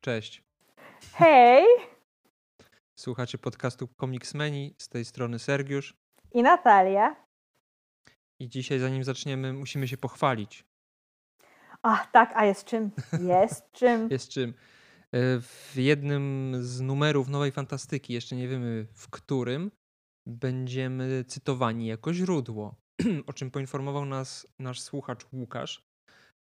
Cześć. Hej! Słuchacie podcastu Comicsmeni, z tej strony Sergiusz. I Natalia. I dzisiaj, zanim zaczniemy, musimy się pochwalić. Ach, tak, a jest czym? Jest czym. Jest czym. E, w jednym z numerów Nowej Fantastyki, jeszcze nie wiemy w którym, będziemy cytowani jako źródło, o czym poinformował nas nasz słuchacz Łukasz,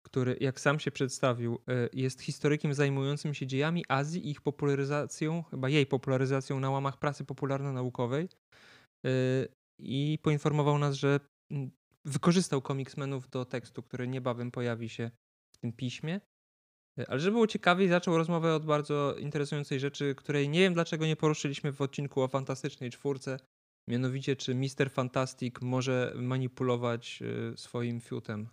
który, jak sam się przedstawił, e, jest historykiem zajmującym się dziejami Azji i ich popularyzacją, chyba jej popularyzacją na łamach prasy popularno-naukowej. E, I poinformował nas, że mm, wykorzystał komiksmenów do tekstu, który niebawem pojawi się w tym piśmie. E, ale żeby było ciekawiej, zaczął rozmowę od bardzo interesującej rzeczy, której nie wiem dlaczego nie poruszyliśmy w odcinku o Fantastycznej Czwórce. Mianowicie, czy Mister Fantastic może manipulować swoim fiutem.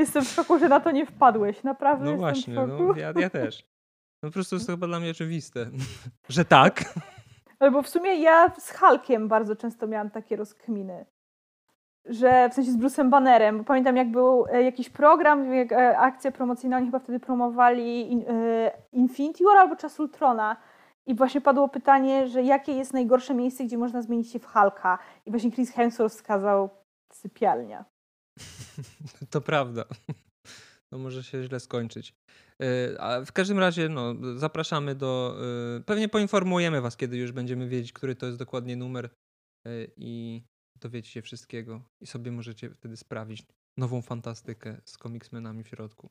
Jestem w szoku, że na to nie wpadłeś. Naprawdę No właśnie, no, ja, ja też. No po prostu jest to chyba dla mnie oczywiste, że tak. Albo w sumie ja z Hulkiem bardzo często miałam takie rozkminy. Że w sensie z Bruce'em Bannerem, bo pamiętam jak był e, jakiś program, jak, e, akcja promocyjna, oni chyba wtedy promowali in, e, Infinity War albo Czas Ultrona. I właśnie padło pytanie, że jakie jest najgorsze miejsce, gdzie można zmienić się w Hulka. I właśnie Chris Hemsworth wskazał sypialnia. To prawda. No może się źle skończyć. E, A w każdym razie no, zapraszamy do. e, Pewnie poinformujemy Was, kiedy już będziemy wiedzieć, który to jest dokładnie numer e, i dowiecie się wszystkiego. I sobie możecie wtedy sprawić nową fantastykę z komiksmenami w środku.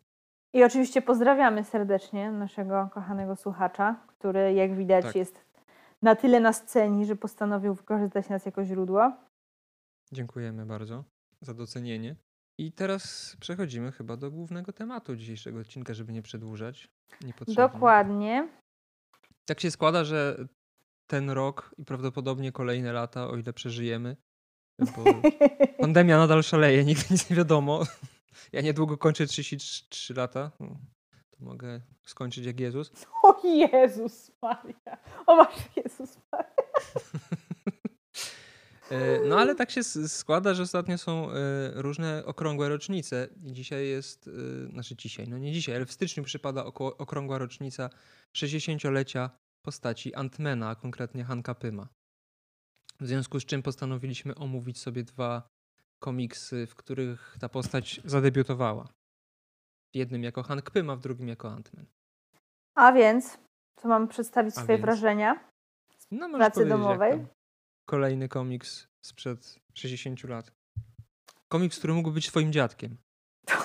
I oczywiście pozdrawiamy serdecznie naszego kochanego słuchacza, który jak widać Tak. jest na tyle na scenie, że postanowił wykorzystać nas jako źródło. Dziękujemy bardzo za docenienie. I teraz przechodzimy chyba do głównego tematu dzisiejszego odcinka, żeby nie przedłużać. Dokładnie. Tak się składa, że ten rok i prawdopodobnie kolejne lata, o ile przeżyjemy, bo pandemia nadal szaleje, nigdy nic nie wiadomo. Ja niedługo kończę 33 lata. To mogę skończyć jak Jezus. o Jezus Maria. O masz Jezus Maria. E, No ale tak się składa, że ostatnio są e, różne okrągłe rocznice. Dzisiaj jest, e, znaczy dzisiaj, no nie dzisiaj, ale w styczniu przypada oko- okrągła rocznica 60-lecia postaci Antmana, a konkretnie Hanka Pyma. W związku z czym postanowiliśmy omówić sobie dwa komiksy, w których ta postać zadebiutowała. W jednym jako Hank Pym, a w drugim jako Antman. A więc, co mam przedstawić A swoje więc? wrażenia? No, możesz Pracy domowej? Kolejny komiks sprzed 60 lat. Komiks, który mógł być twoim dziadkiem.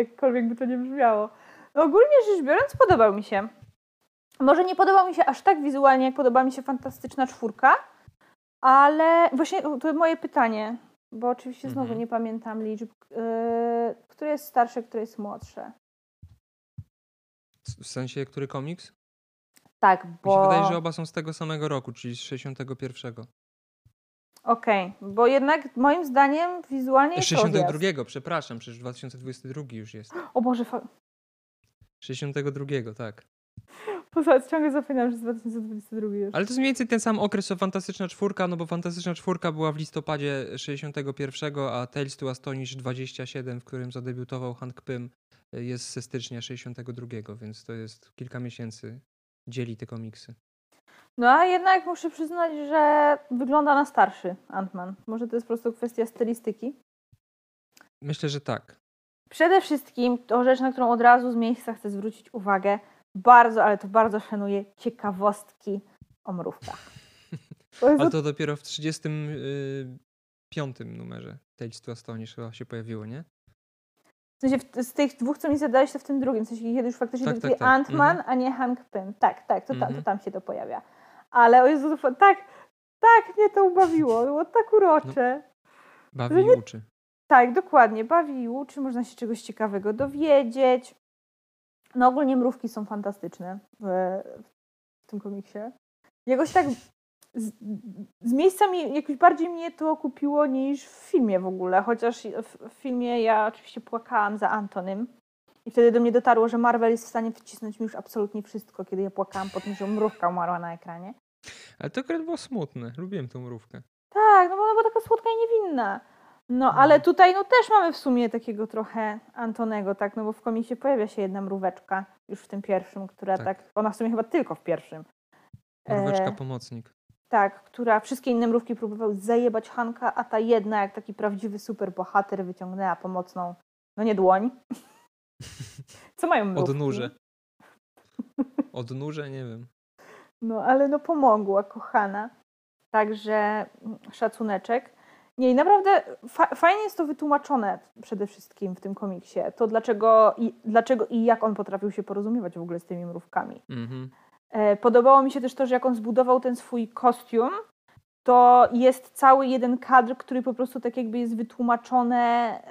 Jakkolwiek by to nie brzmiało. No ogólnie rzecz biorąc, podobał mi się. Może nie podobał mi się aż tak wizualnie, jak podoba mi się Fantastyczna Czwórka, ale właśnie to moje pytanie, bo oczywiście znowu Mhm. nie pamiętam liczb. Yy, które jest starsze, które jest młodsze? W sensie, który komiks? Tak, Mi się bo... wydaje, że oba są z tego samego roku, czyli z 61. Okej, bo jednak moim zdaniem wizualnie jest odjazd. 62, przepraszam, przecież 2022 już jest. O Boże, fa... 62, tak. Poza- ciągle zapominam, że jest 2022 już. Ale to jest mniej więcej ten sam okres co Fantastyczna Czwórka, no bo Fantastyczna Czwórka była w listopadzie 61, a Tales to Astonish 27, w którym zadebiutował Hank Pym, jest ze stycznia 62, więc to jest kilka miesięcy dzieli te komiksy. No a jednak muszę przyznać, że wygląda na starszy Ant-Man. Może to jest po prostu kwestia stylistyki. Myślę, że tak. Przede wszystkim to rzecz, na którą od razu z miejsca chcę zwrócić uwagę. Bardzo, ale to bardzo szanuję ciekawostki o mrówkach. Jest Ale to dopiero w 35 numerze Tales to Astonish chyba się pojawiło, nie? W sensie w, z tych dwóch, co mi zadałeś, to w tym drugim. W sensie kiedy już faktycznie Tak, tak, tak. Ant-Man, Mhm. a nie Hank Pym. Tak, tak, to, ta, to Mhm. tam się to pojawia. Ale o Jezu, tak, tak mnie to ubawiło. Było tak urocze. Bawi Że i uczy. Tak, dokładnie. Bawi i uczy, można się czegoś ciekawego dowiedzieć. No ogólnie mrówki są fantastyczne w, w tym komiksie. Jakoś tak z, z miejsca mi, jakoś bardziej mnie to kupiło niż w filmie w ogóle, chociaż w, w filmie ja oczywiście płakałam za Antonym i wtedy do mnie dotarło, że Marvel jest w stanie wcisnąć mi już absolutnie wszystko, kiedy ja płakałam po tym, że mrówka umarła na ekranie. Ale to akurat było smutne. Lubiłem tą mrówkę. Tak, no bo ona była taka słodka i niewinna. No, ale tutaj no, też mamy w sumie takiego trochę Antonego, tak? No bo w komiksie pojawia się jedna mróweczka, już w tym pierwszym, która tak, Tak. ona w sumie chyba tylko w pierwszym. Mróweczka E, pomocnik. Tak, która wszystkie inne mrówki próbowały zajebać Hanka, a ta jedna, jak taki prawdziwy super bohater, wyciągnęła pomocną, no nie dłoń. Co mają mrówki? Odnóże. Odnóże, nie wiem. No, ale no pomogła, kochana. Także mm, szacuneczek. Nie, i naprawdę fa- fajnie jest to wytłumaczone przede wszystkim w tym komiksie. To dlaczego i, dlaczego i jak on potrafił się porozumiewać w ogóle z tymi mrówkami. Mhm. E, Podobało mi się też to, że jak on zbudował ten swój kostium, to jest cały jeden kadr, który po prostu tak jakby jest wytłumaczone,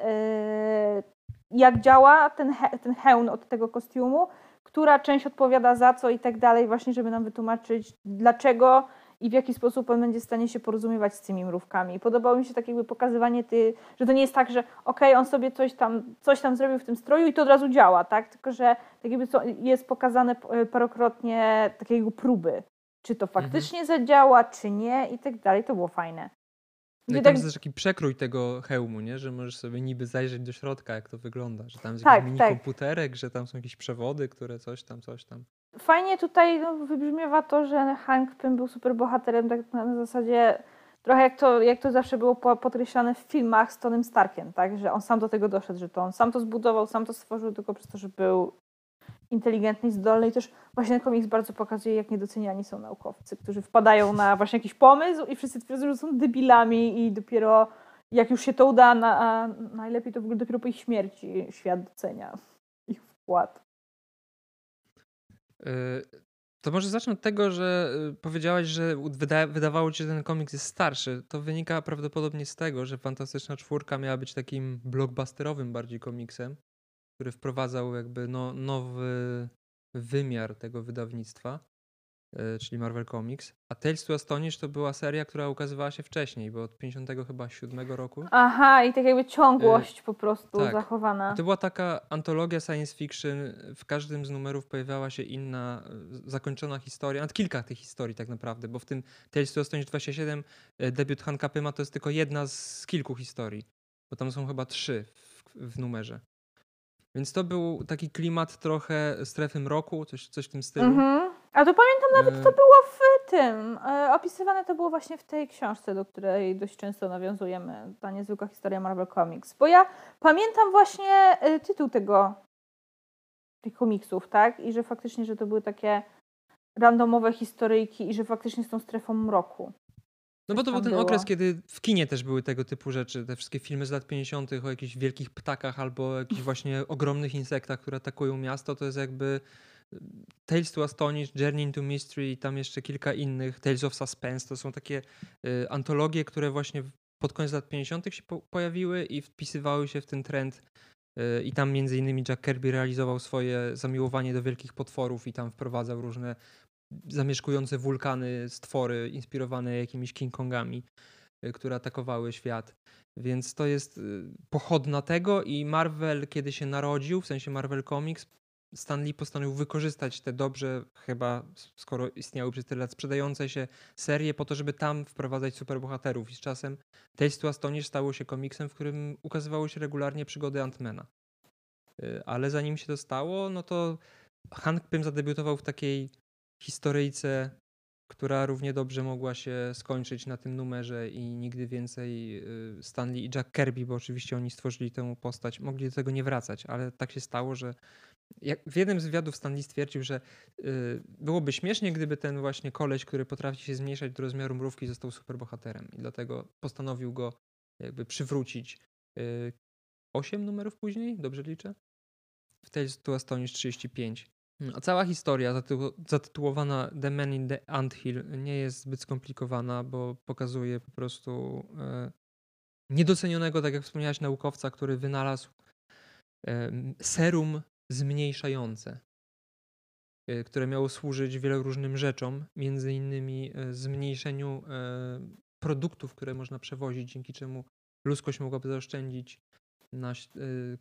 e, jak działa ten, he, ten hełm od tego kostiumu, która część odpowiada za co i tak dalej, właśnie żeby nam wytłumaczyć dlaczego i w jaki sposób on będzie w stanie się porozumiewać z tymi mrówkami. Podobało mi się tak jakby pokazywanie, ty, że to nie jest tak, że okej, on sobie coś tam, coś tam zrobił w tym stroju i to od razu działa, tak? Tylko, że tak jakby jest pokazane e, parokrotnie takiego próby. Czy to faktycznie zadziała, czy nie i tak dalej. To było fajne. No i tam tak- jest też taki przekrój tego hełmu, nie? że możesz sobie niby zajrzeć do środka, jak to wygląda, że tam jest Tak, jakiś mini tak. komputerek, że tam są jakieś przewody, które coś tam, coś tam. Fajnie tutaj no, wybrzmiewa to, że Hank Pym był super bohaterem, tak na, na zasadzie trochę jak to, jak to zawsze było po- podkreślane w filmach z Tonym Starkiem, tak? Że on sam do tego doszedł, że to on sam to zbudował, sam to stworzył tylko przez to, że był inteligentny i zdolny i też właśnie komiks bardzo pokazuje, jak niedoceniani są naukowcy, którzy wpadają na właśnie jakiś pomysł i wszyscy twierdzą, że są debilami i dopiero jak już się to uda, na, najlepiej to w ogóle dopiero po ich śmierci świat docenia ich wkład. To może zacznę od tego, że y, powiedziałaś, że wyda wydawało ci się, że ten komiks jest starszy. To wynika prawdopodobnie z tego, że Fantastyczna Czwórka miała być takim blockbusterowym bardziej komiksem, który wprowadzał jakby no, nowy wymiar tego wydawnictwa, czyli Marvel Comics. A Tales to Astonish to była seria, która ukazywała się wcześniej, bo od 57 chyba 7 roku. Aha, i tak jakby ciągłość po prostu tak. zachowana. To była taka antologia science fiction. W każdym z numerów pojawiała się inna, e, zakończona historia. Nawet kilka tych historii tak naprawdę, bo w tym Tales to Astonish 27 e, debiut Hanka Pyma to jest tylko jedna z kilku historii, bo tam są chyba trzy w, w numerze. Więc to był taki klimat trochę strefy mroku, coś, coś w tym stylu. Mhm. A to pamiętam nawet, to było w tym. E, opisywane to było właśnie w tej książce, do której dość często nawiązujemy. Ta niezwykła historia Marvel Comics. Bo ja pamiętam właśnie e, tytuł tego, tych komiksów, tak? I że faktycznie, że to były takie randomowe historyjki i że faktycznie z tą strefą mroku. No bo to był ten było. okres, kiedy w kinie też były tego typu rzeczy. Te wszystkie filmy z lat 50. o jakichś wielkich ptakach albo jakichś właśnie ogromnych insektach, które atakują miasto, to jest jakby Tales to Astonish, Journey into Mystery i tam jeszcze kilka innych, Tales of Suspense. To są takie y, antologie, które właśnie pod koniec lat 50. się po pojawiły i wpisywały się w ten trend. Y, I tam między innymi Jack Kirby realizował swoje zamiłowanie do wielkich potworów i tam wprowadzał różne zamieszkujące wulkany, stwory inspirowane jakimiś King Kongami, y, które atakowały świat. Więc to jest y, pochodna tego i Marvel, kiedy się narodził, w sensie Marvel Comics, Stan Lee postanowił wykorzystać te dobrze, chyba skoro istniały przez tyle lat, sprzedające się serie po to, żeby tam wprowadzać superbohaterów. I z czasem Tales to Astonish stało się komiksem, w którym ukazywały się regularnie przygody Antmana. Y, Ale zanim się to stało, no to Hank Pym zadebiutował w takiej historyjce, która równie dobrze mogła się skończyć na tym numerze i nigdy więcej y, Stanley i Jack Kirby, bo oczywiście oni stworzyli tę postać, mogli do tego nie wracać, ale tak się stało, że jak w jednym z wywiadów Stanley stwierdził, że y, byłoby śmiesznie, gdyby ten właśnie koleś, który potrafi się zmniejszać do rozmiaru mrówki, został superbohaterem i dlatego postanowił go jakby przywrócić. Y, Osiem numerów później, dobrze liczę? W to Astonish 35. Mm, A cała historia zatytu- zatytułowana The Man in the Anthill nie jest zbyt skomplikowana, bo pokazuje po prostu e, niedocenionego, tak jak wspomniałaś, naukowca, który wynalazł serum zmniejszające, e, które miało służyć wielu różnym rzeczom, między innymi e, zmniejszeniu e, produktów, które można przewozić, dzięki czemu ludzkość mogłaby zaoszczędzić na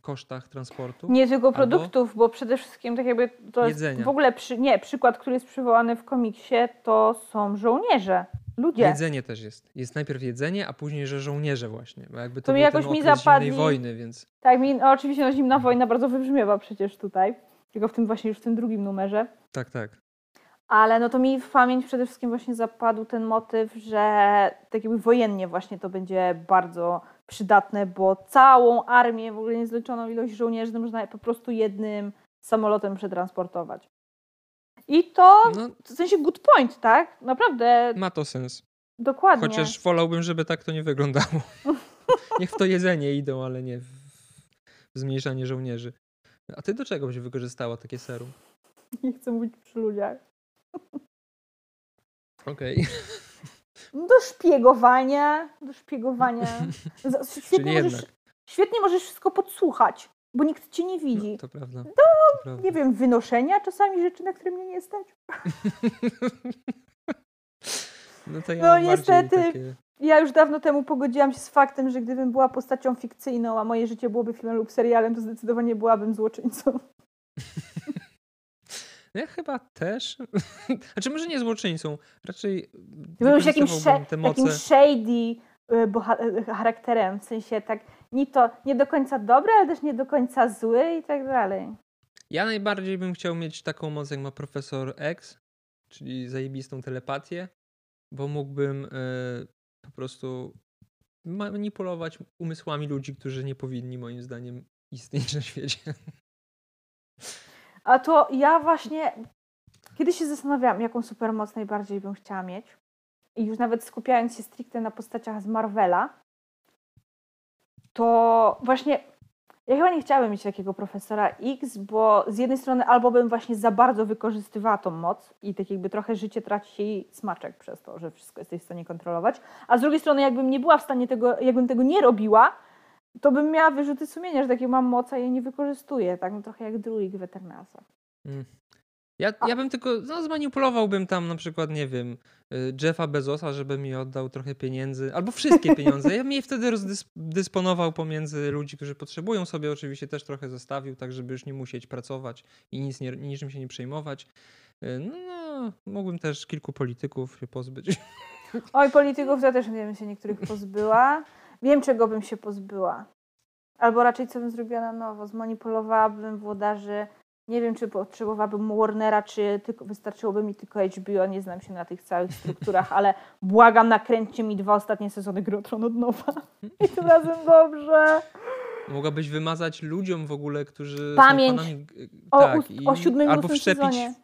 kosztach transportu. Nie tylko produktów, bo przede wszystkim tak jakby to jest w ogóle przy, nie, przykład, który jest przywołany w komiksie, to są żołnierze. Ludzie. Jedzenie też jest. Jest najpierw jedzenie, a później, że żołnierze właśnie. Bo jakby to, To mi jakoś mi zapadli- wojny, więc Tak, mi, no, oczywiście no, zimna wojna bardzo wybrzmiewa przecież tutaj. Tylko w tym właśnie już w tym drugim numerze. tak, tak. Ale no to mi w pamięć przede wszystkim właśnie zapadł ten motyw, że tak jakby wojennie właśnie to będzie bardzo przydatne, bo całą armię, w ogóle niezliczoną ilość żołnierzy można po prostu jednym samolotem przetransportować. I to No, w sensie good point, tak? Naprawdę, ma to sens. dokładnie. Chociaż wolałbym, żeby tak to nie wyglądało. Niech w to jedzenie idą, ale nie w, zmniejszanie żołnierzy. A ty do czego byś wykorzystała takie serum? Nie chcę mówić przy ludziach. Okej. No Do szpiegowania, do szpiegowania. Świetnie możesz, świetnie możesz wszystko podsłuchać, bo nikt cię nie widzi. No, to prawda. No, To prawda. Nie wiem, wynoszenia czasami rzeczy, na które mnie nie stać. No to ja No niestety. Takie... Ja już dawno temu pogodziłam się z faktem, że gdybym była postacią fikcyjną, a moje życie byłoby filmem lub serialem, to zdecydowanie byłabym złoczyńcą. Ja chyba też. Znaczy może nie złoczyńcą, raczej Byłeś jakimś, sze- takim shady y, boha- y, charakterem, w sensie tak ni to nie do końca dobry, ale też nie do końca zły i tak dalej. Ja najbardziej bym chciał mieć taką moc, jak ma profesor X, czyli zajebistą telepatię, bo mógłbym e, po prostu manipulować umysłami ludzi, którzy nie powinni moim zdaniem istnieć na świecie. A to ja właśnie kiedyś się zastanawiałam, jaką supermoc najbardziej bym chciała mieć. I już nawet skupiając się stricte na postaciach z Marvela, to właśnie ja chyba nie chciałabym mieć takiego profesora X, bo z jednej strony albo bym właśnie za bardzo wykorzystywała tą moc i tak jakby trochę życie traci jej smaczek przez to, że wszystko jesteś w stanie kontrolować, a z drugiej strony jakbym nie była w stanie tego, jakbym tego nie robiła, to bym miała wyrzuty sumienia, że takie mam moc, a jej nie wykorzystuję. Tak no, trochę jak druid w Eternasa. Mm. Ja, ja bym tylko, no zmanipulowałbym tam na przykład, nie wiem, y, Jeffa Bezosa, żeby mi oddał trochę pieniędzy, albo wszystkie pieniądze. Ja bym je wtedy rozdysponował pomiędzy ludzi, którzy potrzebują sobie, oczywiście też trochę zostawił, tak żeby już nie musieć pracować i nic nie, niczym się nie przejmować. Y, No, no, mógłbym też kilku polityków się pozbyć. Oj, polityków to też nie bym się niektórych pozbyła. Wiem, czego bym się pozbyła. Albo raczej co bym zrobiła na nowo. Zmanipulowałabym włodarzy. Nie wiem, czy potrzebowałabym Warnera, czy tylko, wystarczyłoby mi tylko HBO. Nie znam się na tych całych strukturach, ale błagam, nakręćcie mi dwa ostatnie sezony Gry od nowa. I tym razem dobrze. Mogłabyś wymazać ludziom w ogóle, którzy Pamięć są fanami. y, O, tak, ust- o siódmym i albo wszczepić, sezonie.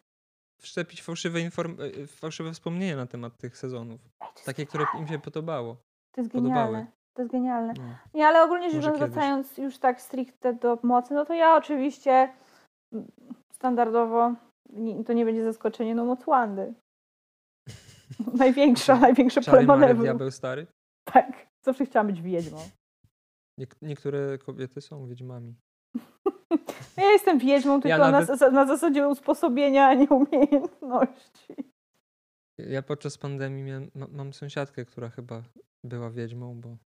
wszczepić fałszywe, inform, y, fałszywe wspomnienia na temat tych sezonów. Takie, które im się podobało. To jest podobały. genialne. To jest genialne. No. Nie, ale ogólnie rzecz biorąc, wracając już tak stricte do mocy, no to ja oczywiście standardowo, to nie będzie zaskoczenie, no moc Wandy. Największa, największe pole manewru. diabeł stary. Tak, zawsze chciałam być wiedźmą. Niek- niektóre kobiety są wiedźmami. Ja jestem wiedźmą tylko na, nawet- zas- na zasadzie usposobienia, a nie umiejętności. Ja podczas pandemii miałem, ma, mam sąsiadkę, która chyba była wiedźmą, bo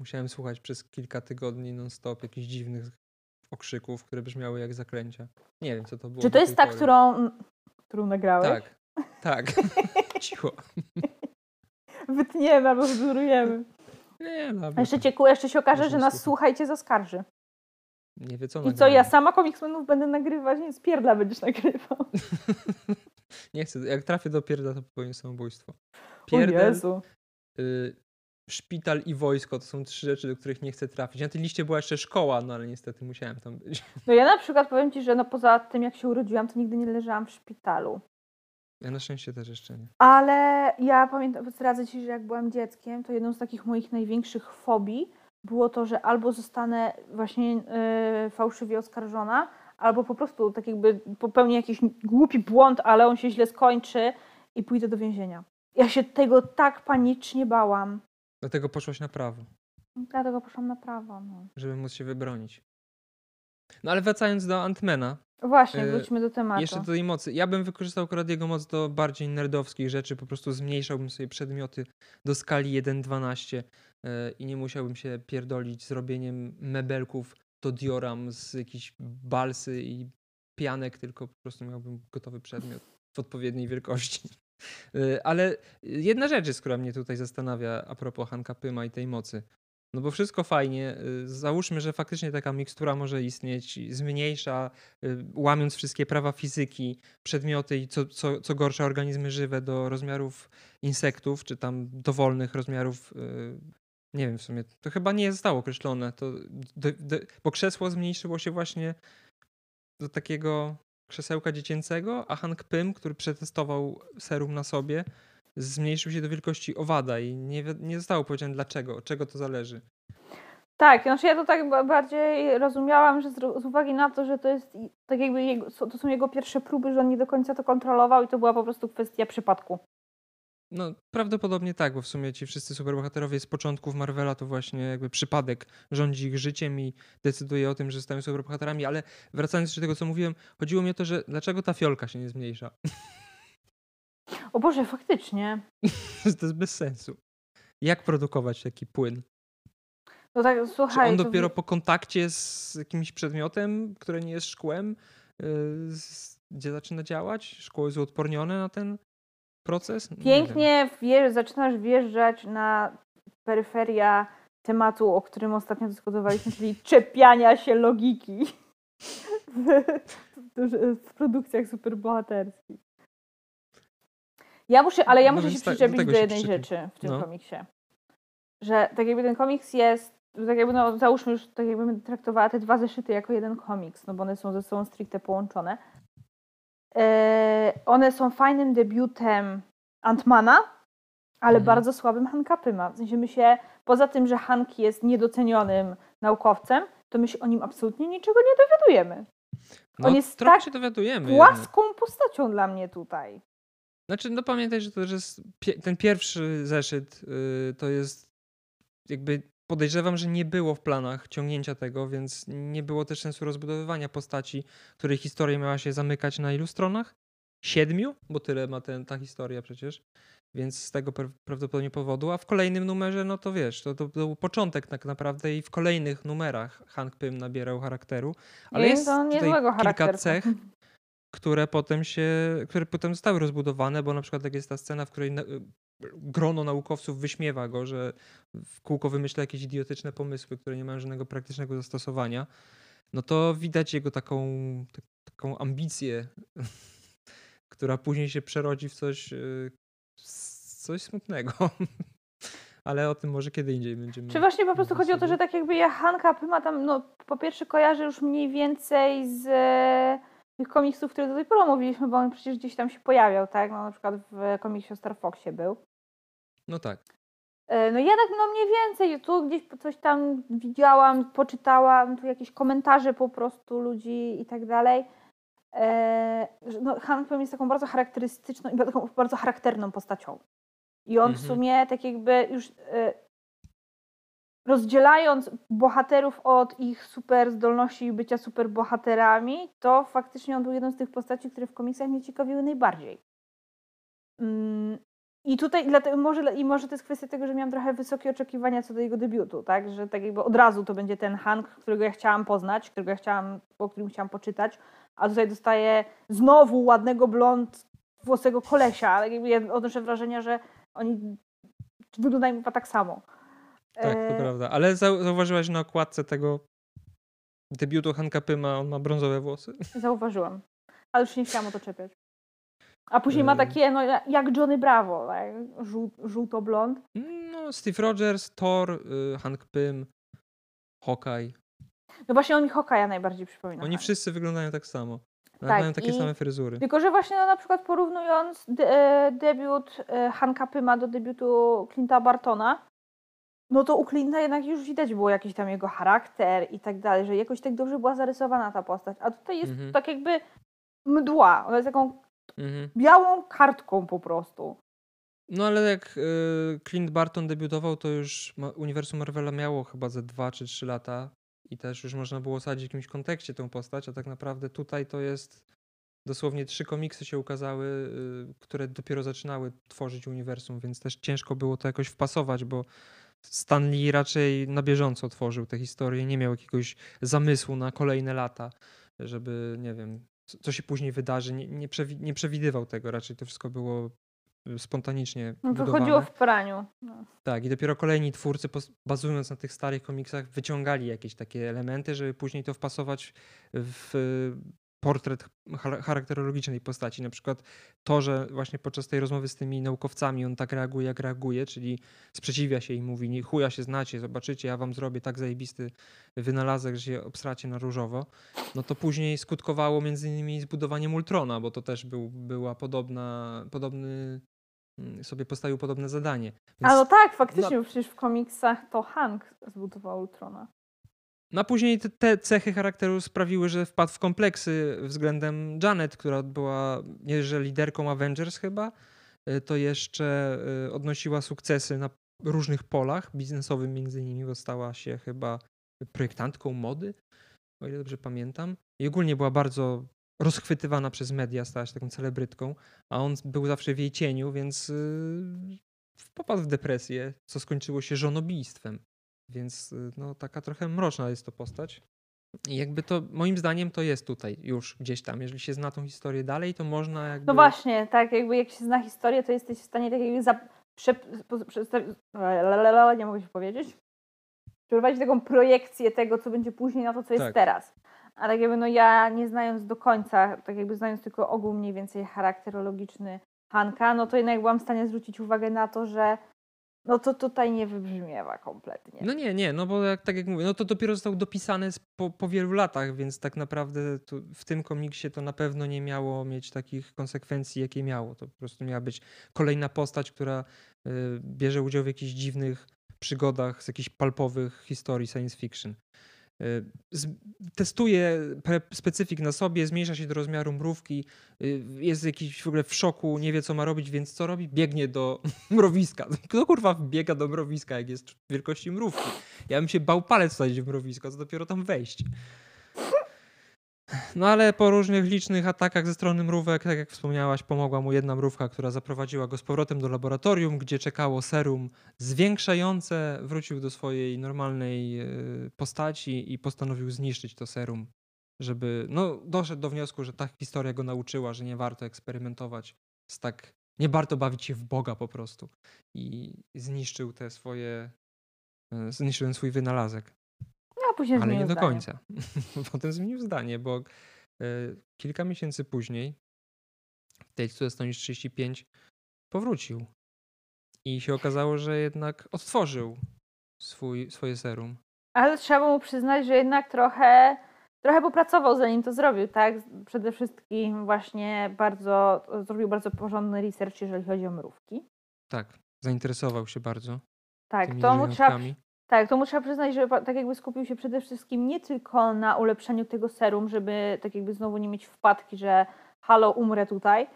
musiałem słuchać przez kilka tygodni non-stop jakichś dziwnych okrzyków, które brzmiały jak zaklęcia. Nie wiem, co to było. Czy to jest ta, pory. którą, którą nagrałeś? Tak, tak. Cicho. Wytniemy albo wydurujemy. Nie, no, jeszcze, cię, jeszcze się okaże, że nas słuchajcie zaskarży. nie wie, co I co, nagrałem. ja sama komiksmenów będę nagrywać? Nie, spierdla będziesz nagrywał. nie chcę. Jak trafię do pierda, to popełnię samobójstwo. O Pierdel, Jezu. y, szpital i wojsko to są trzy rzeczy, do których nie chcę trafić. Na tej liście była jeszcze szkoła, no ale niestety musiałem tam być. No ja na przykład powiem Ci, że no poza tym jak się urodziłam, to nigdy nie leżałam w szpitalu. Ja na szczęście też jeszcze nie. Ale ja pamiętam, zdradzę Ci, że jak byłam dzieckiem, to jedną z takich moich największych fobii było to, że albo zostanę właśnie yy, fałszywie oskarżona, albo po prostu tak jakby popełnię jakiś głupi błąd, ale on się źle skończy i pójdę do więzienia. Ja się tego tak panicznie bałam. Dlatego poszłaś na prawo, Dlatego poszłam na prawo. No. żeby móc się wybronić. No ale wracając do Antmana, Właśnie, Yy, wróćmy do tematu. jeszcze do tej mocy. Ja bym wykorzystał akurat jego moc do bardziej nerdowskich rzeczy, po prostu zmniejszałbym sobie przedmioty do skali 1.12 yy, i nie musiałbym się pierdolić z robieniem mebelków do dioram z jakichś balsy i pianek, tylko po prostu miałbym gotowy przedmiot w odpowiedniej wielkości. Y, ale jedna rzecz jest, która mnie tutaj zastanawia a propos Hanka Pyma i tej mocy. No bo wszystko fajnie. Y, załóżmy, że faktycznie taka mikstura może istnieć, zmniejsza, y, łamiąc wszystkie prawa fizyki, przedmioty i co, co, co gorsza organizmy żywe do rozmiarów insektów, czy tam dowolnych rozmiarów. Nie wiem w sumie. To chyba nie zostało określone. To, do, do, bo krzesło zmniejszyło się właśnie do takiego krzesełka dziecięcego, a Hank Pym, który przetestował serum na sobie, zmniejszył się do wielkości owada i nie, nie zostało powiedziane dlaczego, od czego to zależy. Tak, znaczy ja to tak bardziej rozumiałam, że z, uwagi na to, że to jest tak jakby jego, to są jego pierwsze próby, że on nie do końca to kontrolował i to była po prostu kwestia przypadku. No, prawdopodobnie tak, bo w sumie ci wszyscy superbohaterowie z początków Marvela to właśnie jakby przypadek rządzi ich życiem i decyduje o tym, że stają superbohaterami, ale wracając do tego, co mówiłem, chodziło mi o to, że dlaczego ta fiolka się nie zmniejsza? O Boże, faktycznie. to jest bez sensu. Jak produkować taki płyn? No tak, słuchaj. Czy on dopiero to... po kontakcie z jakimś przedmiotem, które nie jest szkłem, yy, gdzie zaczyna działać? Szkło jest uodpornione na ten proces? Pięknie wjeżdż, zaczynasz wjeżdżać na peryferia tematu, o którym ostatnio dyskutowaliśmy, czyli czepiania się logiki w, produkcjach superbohaterskich. Ja muszę, ale ja no muszę się tak, przyczepić do, do jednej rzeczy w tym no. komiksie. Że tak jakby ten komiks jest, tak jakby no, załóżmy już, tak jakbym traktowała te dwa zeszyty jako jeden komiks, no bo one są ze sobą stricte połączone. One są fajnym debiutem Antmana, ale mhm. bardzo słabym Hanka Pyma. W sensie my się, poza tym, że Hank jest niedocenionym naukowcem, to my się o nim absolutnie niczego nie dowiadujemy. No, On jest tak się dowiadujemy płaską jednak. postacią dla mnie tutaj. Znaczy, no pamiętaj, że to że jest ten pierwszy zeszyt yy, to jest jakby podejrzewam, że nie było w planach ciągnięcia tego, więc nie było też sensu rozbudowywania postaci, której historia miała się zamykać na ilu stronach? Siedmiu? Bo tyle ma ten, ta historia przecież. Więc z tego prawdopodobnie powodu. A w kolejnym numerze, no to wiesz, to, to, był początek tak naprawdę i w kolejnych numerach Hank Pym nabierał charakteru. Ale jest, jest tutaj kilka cech, które potem się, które potem zostały rozbudowane, bo na przykład jak jest ta scena, w której grono naukowców wyśmiewa go, że w kółko wymyśla jakieś idiotyczne pomysły, które nie mają żadnego praktycznego zastosowania, no to widać jego taką, taką ambicję, która później się przerodzi w coś, y, coś smutnego. Ale o tym może kiedy indziej będziemy. Czy właśnie po prostu chodzi o to, że tak jakby ja Hanka Pyma tam, no po pierwsze kojarzę już mniej więcej z tych komiksów, które do tej pory mówiliśmy, bo on przecież gdzieś tam się pojawiał, tak? No na przykład w komiksie o Star Foxie był. No tak. E, no ja tak no mniej więcej, tu gdzieś coś tam widziałam, poczytałam, tu jakieś komentarze po prostu ludzi i tak dalej. E, no, Hank Pym jest taką bardzo charakterystyczną i taką bardzo charakterną postacią. I on mhm. w sumie tak jakby już e, rozdzielając bohaterów od ich super zdolności i bycia super bohaterami, to faktycznie on był jedną z tych postaci, które w komiksach mnie ciekawiły najbardziej. I tutaj dlatego może, i może to jest kwestia tego, że miałam trochę wysokie oczekiwania co do jego debiutu, tak? Że tak jakby od razu to będzie ten Hank, którego ja chciałam poznać, którego ja chciałam, o którym chciałam poczytać, a tutaj dostaję znowu ładnego blond włosego kolesia. Ale jakby ja odnoszę wrażenie, że oni wyglądają chyba tak samo. Tak, to e... prawda. Ale zauważyłaś na okładce tego debiutu Hanka Pyma, on ma brązowe włosy? Zauważyłam. Ale już nie chciałam o to czepiać. A później ma takie, no jak Johnny Bravo, tak? Żół, żółto-blond. No, Steve Rogers, Thor, y, Hank Pym, Hawkeye. No właśnie on mi Hawkeye'a najbardziej przypomina. Oni wszyscy wyglądają tak samo. tak, mają takie i... same fryzury. Tylko, że właśnie no, na przykład porównując de e, debiut e, Hanka Pyma do debiutu Clint'a Bartona, no to u Clinta jednak już widać było jakiś tam jego charakter i tak dalej, że jakoś tak dobrze była zarysowana ta postać. A tutaj jest mhm. tak jakby mdła. Ona jest taką mhm. białą kartką po prostu. No ale jak y, Clint Barton debiutował, to już uniwersum Marvela miało chyba ze dwa czy trzy lata i też już można było sadzić w jakimś kontekście tę postać, a tak naprawdę tutaj to jest dosłownie trzy komiksy się ukazały, y, które dopiero zaczynały tworzyć uniwersum, więc też ciężko było to jakoś wpasować, bo Stan Lee raczej na bieżąco tworzył tę historię, nie miał jakiegoś zamysłu na kolejne lata, żeby, nie wiem, co się później wydarzy, nie, nie, przewi nie przewidywał tego, raczej to wszystko było y, spontanicznie No, budowane. wychodziło w praniu. No. Tak, i dopiero kolejni twórcy, bazując na tych starych komiksach, wyciągali jakieś takie elementy, żeby później to wpasować w portret cha- charakterologicznej postaci. Na przykład to, że właśnie podczas tej rozmowy z tymi naukowcami on tak reaguje, jak reaguje, czyli sprzeciwia się i mówi, nie chuja się znacie, zobaczycie, ja wam zrobię tak zajebisty wynalazek, że się obsracie na różowo, no to później skutkowało między innymi zbudowaniem Ultrona, bo to też był, była podobna, podobny, mm, sobie postawił podobne zadanie. A no Więc- tak, faktycznie, bo przecież w komiksach to Hank zbudował Ultrona. No a później te, te cechy charakteru sprawiły, że wpadł w kompleksy względem Janet, która była nie liderką Avengers chyba, y, to jeszcze y, odnosiła sukcesy na różnych polach, biznesowym między innymi, bo stała się chyba projektantką mody, o ile dobrze pamiętam. I ogólnie była bardzo rozchwytywana przez media, stała się taką celebrytką, a on był zawsze w jej cieniu, więc y, popadł w depresję, co skończyło się żonobijstwem. Więc y, no, taka trochę mroczna jest to postać. I jakby to, moim zdaniem, to jest tutaj już gdzieś tam. Jeżeli się zna tą historię dalej, to można jakby... No właśnie, tak, jakby jak się zna historię, to jesteś w stanie tak jakby za, prze, przedstawić, lalalala, nie mogę się powiedzieć, przeprowadzić taką projekcję tego, co będzie później na to, co jest Tak. teraz. A tak jakby no ja nie znając do końca, tak jakby znając tylko ogół mniej więcej charakterologiczny Hanka, no to jednak byłam w stanie zwrócić uwagę na to, że no to tutaj nie wybrzmiewa kompletnie. No nie, nie, no bo jak, tak jak mówię, no to dopiero został dopisany po, po wielu latach, więc tak naprawdę w tym komiksie to na pewno nie miało mieć takich konsekwencji, jakie miało. To po prostu miała być kolejna postać, która y, bierze udział w jakichś dziwnych przygodach z jakichś palpowych historii science fiction. Y, testuje specyfik na sobie, zmniejsza się do rozmiaru mrówki, y, jest jakiś w ogóle w szoku, nie wie co ma robić, więc co robi? Biegnie do mrowiska. Kto kurwa biega do mrowiska, jak jest wielkości mrówki? Ja bym się bał palec wsadzić w mrowisko, co dopiero tam wejść. No ale po różnych licznych atakach ze strony mrówek, tak jak wspomniałaś, pomogła mu jedna mrówka, która zaprowadziła go z powrotem do laboratorium, gdzie czekało serum zwiększające. Wrócił do swojej normalnej e, postaci i postanowił zniszczyć to serum, żeby. No, doszedł do wniosku, że ta historia go nauczyła, że nie warto eksperymentować z tak. Nie warto bawić się w Boga po prostu. I zniszczył te swoje. e, Zniszczył swój wynalazek. A później Ale nie zmienił do zdanie. końca. Potem zmienił zdanie, bo e, kilka miesięcy później, w tej Stonisz 35, powrócił. I się okazało, że jednak odtworzył swój, swoje serum. Ale trzeba mu przyznać, że jednak trochę, trochę popracował zanim to zrobił, tak? Przede wszystkim właśnie bardzo, zrobił bardzo porządny research, jeżeli chodzi o mrówki. Tak, zainteresował się bardzo Tak, to mu, trzeba. Tak, to mu trzeba przyznać, że tak jakby skupił się przede wszystkim nie tylko na ulepszeniu tego serum, żeby tak jakby znowu nie mieć wpadki, że halo, umrę tutaj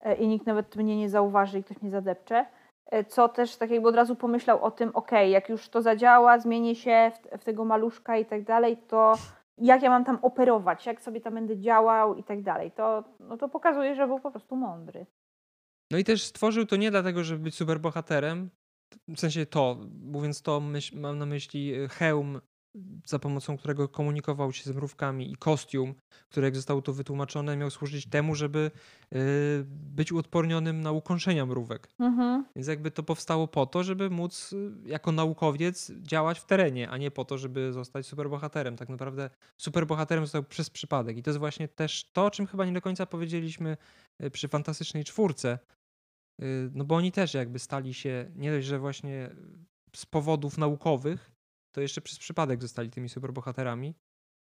e, i nikt nawet mnie nie zauważy i ktoś mnie zadepcze, e, co też tak jakby od razu pomyślał o tym, okej, jak już to zadziała, zmienię się w, w tego maluszka i tak dalej, to jak ja mam tam operować, jak sobie tam będę działał i tak dalej. To, no to pokazuje, że był po prostu mądry. No i też stworzył to nie dlatego, żeby być superbohaterem, w sensie to, mówiąc to, myśl, mam na myśli e, hełm, za pomocą którego komunikował się z mrówkami i kostium, który jak zostało to wytłumaczone, miał służyć temu, żeby e, być uodpornionym na ukąszenia mrówek. Mhm. Więc jakby to powstało po to, żeby móc y, jako naukowiec działać w terenie, a nie po to, żeby zostać superbohaterem. Tak naprawdę superbohaterem został przez przypadek. I to jest właśnie też to, o czym chyba nie do końca powiedzieliśmy y, przy Fantastycznej Czwórce. Y, No bo oni też jakby stali się, nie dość, że właśnie z powodów naukowych, to jeszcze przez przypadek zostali tymi superbohaterami.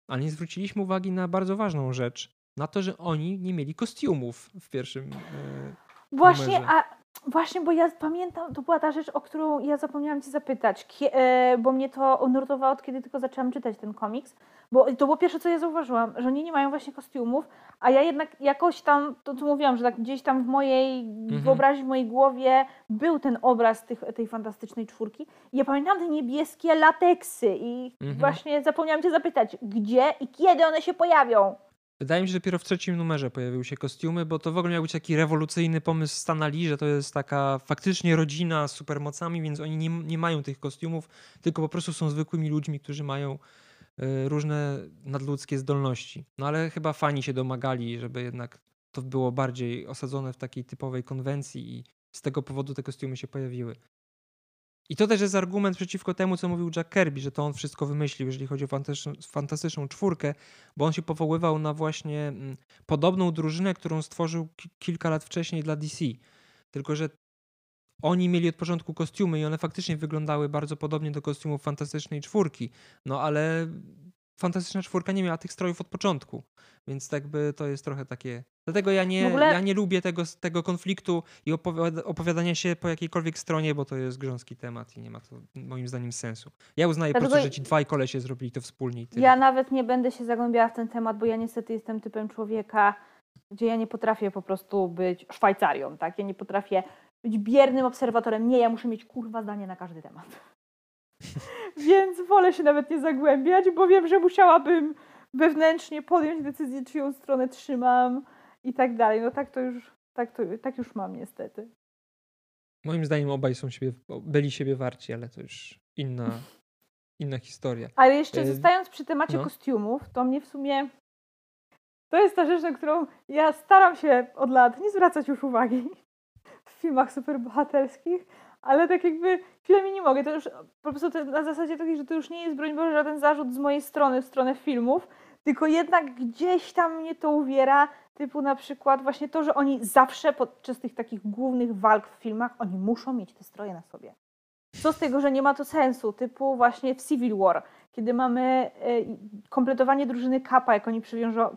Ale nie zwróciliśmy uwagi na bardzo ważną rzecz. Na to, że oni nie mieli kostiumów w pierwszym y, Właśnie, numerze. a właśnie, bo ja pamiętam, to była ta rzecz, o którą ja zapomniałam Ci zapytać, e, bo mnie to nurtowało od kiedy tylko zaczęłam czytać ten komiks, bo to było pierwsze, co ja zauważyłam, że oni nie mają właśnie kostiumów, a ja jednak jakoś tam, to co mówiłam, że tak gdzieś tam w mojej wyobraźni, w mojej głowie był ten obraz tych, tej fantastycznej czwórki i ja pamiętam te niebieskie lateksy i Mhm. właśnie zapomniałam Cię zapytać, gdzie i kiedy one się pojawią? Wydaje mi się, że dopiero w trzecim numerze pojawiły się kostiumy, bo to w ogóle miał być taki rewolucyjny pomysł Stana Lee, że to jest taka faktycznie rodzina z supermocami, więc oni nie, nie mają tych kostiumów, tylko po prostu są zwykłymi ludźmi, którzy mają różne nadludzkie zdolności. No ale chyba fani się domagali, żeby jednak to było bardziej osadzone w takiej typowej konwencji i z tego powodu te kostiumy się pojawiły. I to też jest argument przeciwko temu, co mówił Jack Kirby, że to on wszystko wymyślił, jeżeli chodzi o fantastyczną, fantastyczną czwórkę, bo on się powoływał na właśnie mm, podobną drużynę, którą stworzył kilka lat wcześniej dla DC. Tylko, że oni mieli od początku kostiumy i one faktycznie wyglądały bardzo podobnie do kostiumów Fantastycznej Czwórki. No ale Fantastyczna Czwórka nie miała tych strojów od początku, więc tak by to jest trochę takie... Dlatego ja nie, ogóle... ja nie lubię tego, tego konfliktu i opowiada, opowiadania się po jakiejkolwiek stronie, bo to jest grząski temat i nie ma to moim zdaniem sensu. Ja uznaję Dlatego... po prostu, że ci dwaj kolesie zrobili to wspólnie. Ja nawet nie będę się zagłębiała w ten temat, bo ja niestety jestem typem człowieka, gdzie ja nie potrafię po prostu być Szwajcarią, tak? Ja nie potrafię być biernym obserwatorem. Nie, ja muszę mieć kurwa zdanie na każdy temat. Więc wolę się nawet nie zagłębiać, bo wiem, że musiałabym wewnętrznie podjąć decyzję, czyją stronę trzymam i tak dalej. No tak to już, tak to, tak już mam niestety. Moim zdaniem obaj są siebie, byli siebie warci, ale to już inna, inna historia. Ale jeszcze e... zostając przy temacie no. kostiumów, to mnie w sumie to jest ta rzecz, na którą ja staram się od lat nie zwracać już uwagi filmach superbohaterskich, ale tak jakby chwilami nie mogę. To już po prostu to na zasadzie takiej, że to już nie jest broń Boże żaden zarzut z mojej strony w stronę filmów, tylko jednak gdzieś tam mnie to uwiera, typu na przykład właśnie to, że oni zawsze podczas tych takich głównych walk w filmach, oni muszą mieć te stroje na sobie. Co z tego, że nie ma to sensu, typu właśnie w Civil War, kiedy mamy e, kompletowanie drużyny Kappa, jak oni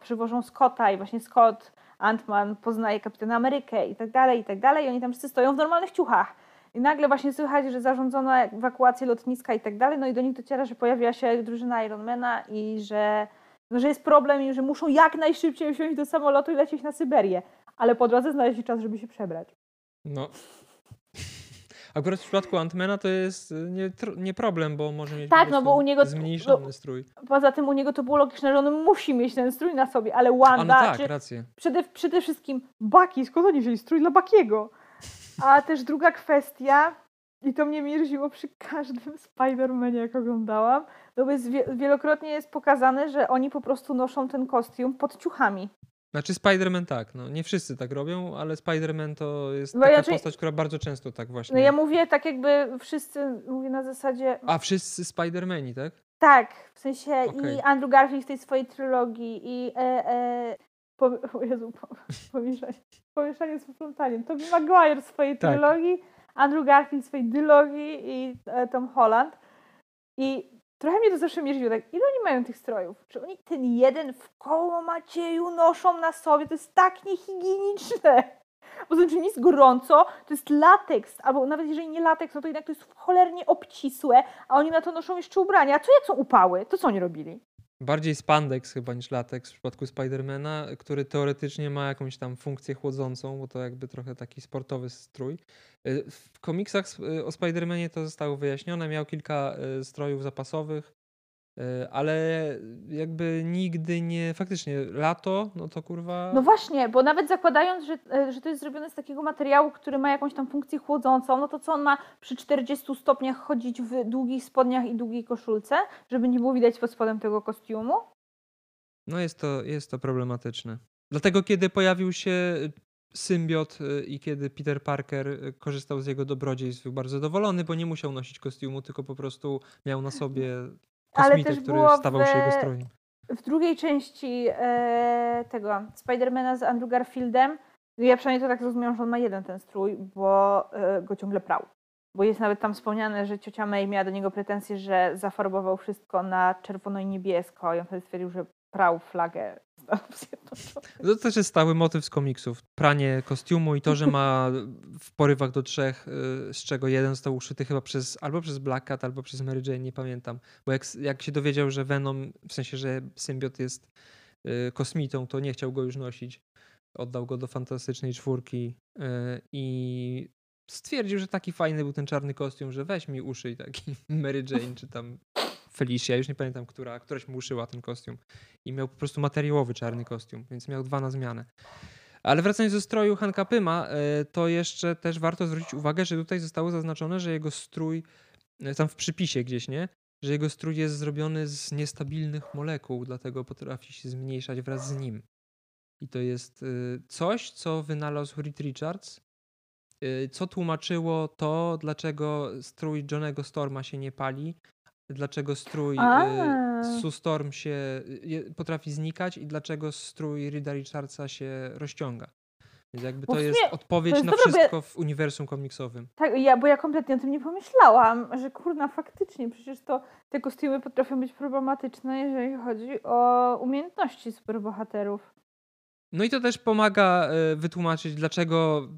przywożą Scotta i właśnie Scott, Ant-Man poznaje Kapitana Amerykę i tak dalej, i tak dalej, i oni tam wszyscy stoją w normalnych ciuchach. I nagle właśnie słychać, że zarządzono ewakuację lotniska i tak dalej, no i do nich dociera, że pojawiła się drużyna Ironmana i że, no, że jest problem i że muszą jak najszybciej wsiąść do samolotu i lecieć na Syberię. Ale po drodze znaleźli czas, żeby się przebrać. No. Akurat w przypadku Antmana to jest nie, nie problem, bo może mieć tak, no bo u niego, zmniejszony no, strój. Poza tym u niego to było logiczne, że on musi mieć ten strój na sobie, ale Wanda... A no tak, rację. Przede, przede wszystkim Baki, skąd oni wzięli strój dla Bakiego? A też druga kwestia, i to mnie mierziło przy każdym Spider-Manie, jak oglądałam, to jest wielokrotnie jest pokazane, że oni po prostu noszą ten kostium pod ciuchami. Znaczy Spider-Man tak, no nie wszyscy tak robią, ale Spider-Man to jest no taka ja, postać, która bardzo często tak właśnie... No ja mówię tak jakby wszyscy, mówię na zasadzie... A wszyscy Spider-Mani, tak? Tak, w sensie okay. i Andrew Garfield w tej swojej trylogii i e, e, po, o Jezu, po, pomieszanie, pomieszanie z poplątaniem. Toby Maguire w swojej tak. trylogii, Andrew Garfield w swojej dylogii i e, Tom Holland. I trochę mnie to zawsze mierzyło, tak, ile oni mają tych strojów? Czy oni ten jeden w koło Macieju noszą na sobie? To jest tak niehigieniczne. Poza tym, jest gorąco, to jest lateks, albo nawet jeżeli nie lateks, no to jednak to jest cholernie obcisłe, a oni na to noszą jeszcze ubrania. A co jak są upały? To co oni robili? Bardziej spandex chyba niż latex w przypadku Spidermana, który teoretycznie ma jakąś tam funkcję chłodzącą, bo to jakby trochę taki sportowy strój. Y, w komiksach y, o Spidermanie to zostało wyjaśnione. Miał kilka y, strojów zapasowych, ale jakby nigdy nie, faktycznie lato, no to kurwa... No właśnie, bo nawet zakładając, że, e, że to jest zrobione z takiego materiału, który ma jakąś tam funkcję chłodzącą, no to co on ma przy 40 stopniach chodzić w długich spodniach i długiej koszulce, żeby nie było widać pod spodem tego kostiumu? No jest to, jest to problematyczne. Dlatego kiedy pojawił się symbiot e, i kiedy Peter Parker korzystał z jego dobrodziejstw, był bardzo zadowolony, bo nie musiał nosić kostiumu, tylko po prostu miał na sobie kosmitę, który stawał w, się jego strojem. W drugiej części e, tego Spidermana z Andrew Garfieldem, ja przynajmniej to tak rozumiem, że on ma jeden ten strój, bo e, go ciągle prał. Bo jest nawet tam wspomniane, że ciocia May miała do niego pretensje, że zafarbował wszystko na czerwono i niebiesko i on wtedy stwierdził, że prał flagę Zjednoczonych. To też jest stały motyw z komiksów. Pranie kostiumu i to, że ma w porywach do trzech, y, z czego jeden został uszyty chyba przez albo przez Black Cat, albo przez Mary Jane, nie pamiętam. Bo jak, jak się dowiedział, że Venom, w sensie, że symbiot jest y, kosmitą, to nie chciał go już nosić. Oddał go do fantastycznej czwórki y, i stwierdził, że taki fajny był ten czarny kostium, że weź mi uszyj taki Mary Jane, czy tam Felicia, już nie pamiętam, która, któraś mu uszyła ten kostium. I miał po prostu materiałowy czarny kostium, więc miał dwa na zmianę. Ale wracając do stroju Hanka Pyma, e, to jeszcze też warto zwrócić uwagę, że tutaj zostało zaznaczone, że jego strój, e, tam w przypisie gdzieś, nie? Że jego strój jest zrobiony z niestabilnych molekuł, dlatego potrafi się zmniejszać wraz z nim. I to jest e, coś, co wynalazł Reed Richards co tłumaczyło to, dlaczego strój Johnego Storma się nie pali, dlaczego strój A. y, Sue Storm się y, potrafi znikać i dlaczego strój Rida Richardsa się rozciąga. Więc jakby to jest odpowiedź to jest na ja- wszystko w uniwersum komiksowym. Tak, ja, bo ja kompletnie o tym nie pomyślałam, że kurna, faktycznie, przecież to te kostiumy potrafią być problematyczne, jeżeli chodzi o umiejętności superbohaterów. No i to też pomaga e, wytłumaczyć, dlaczego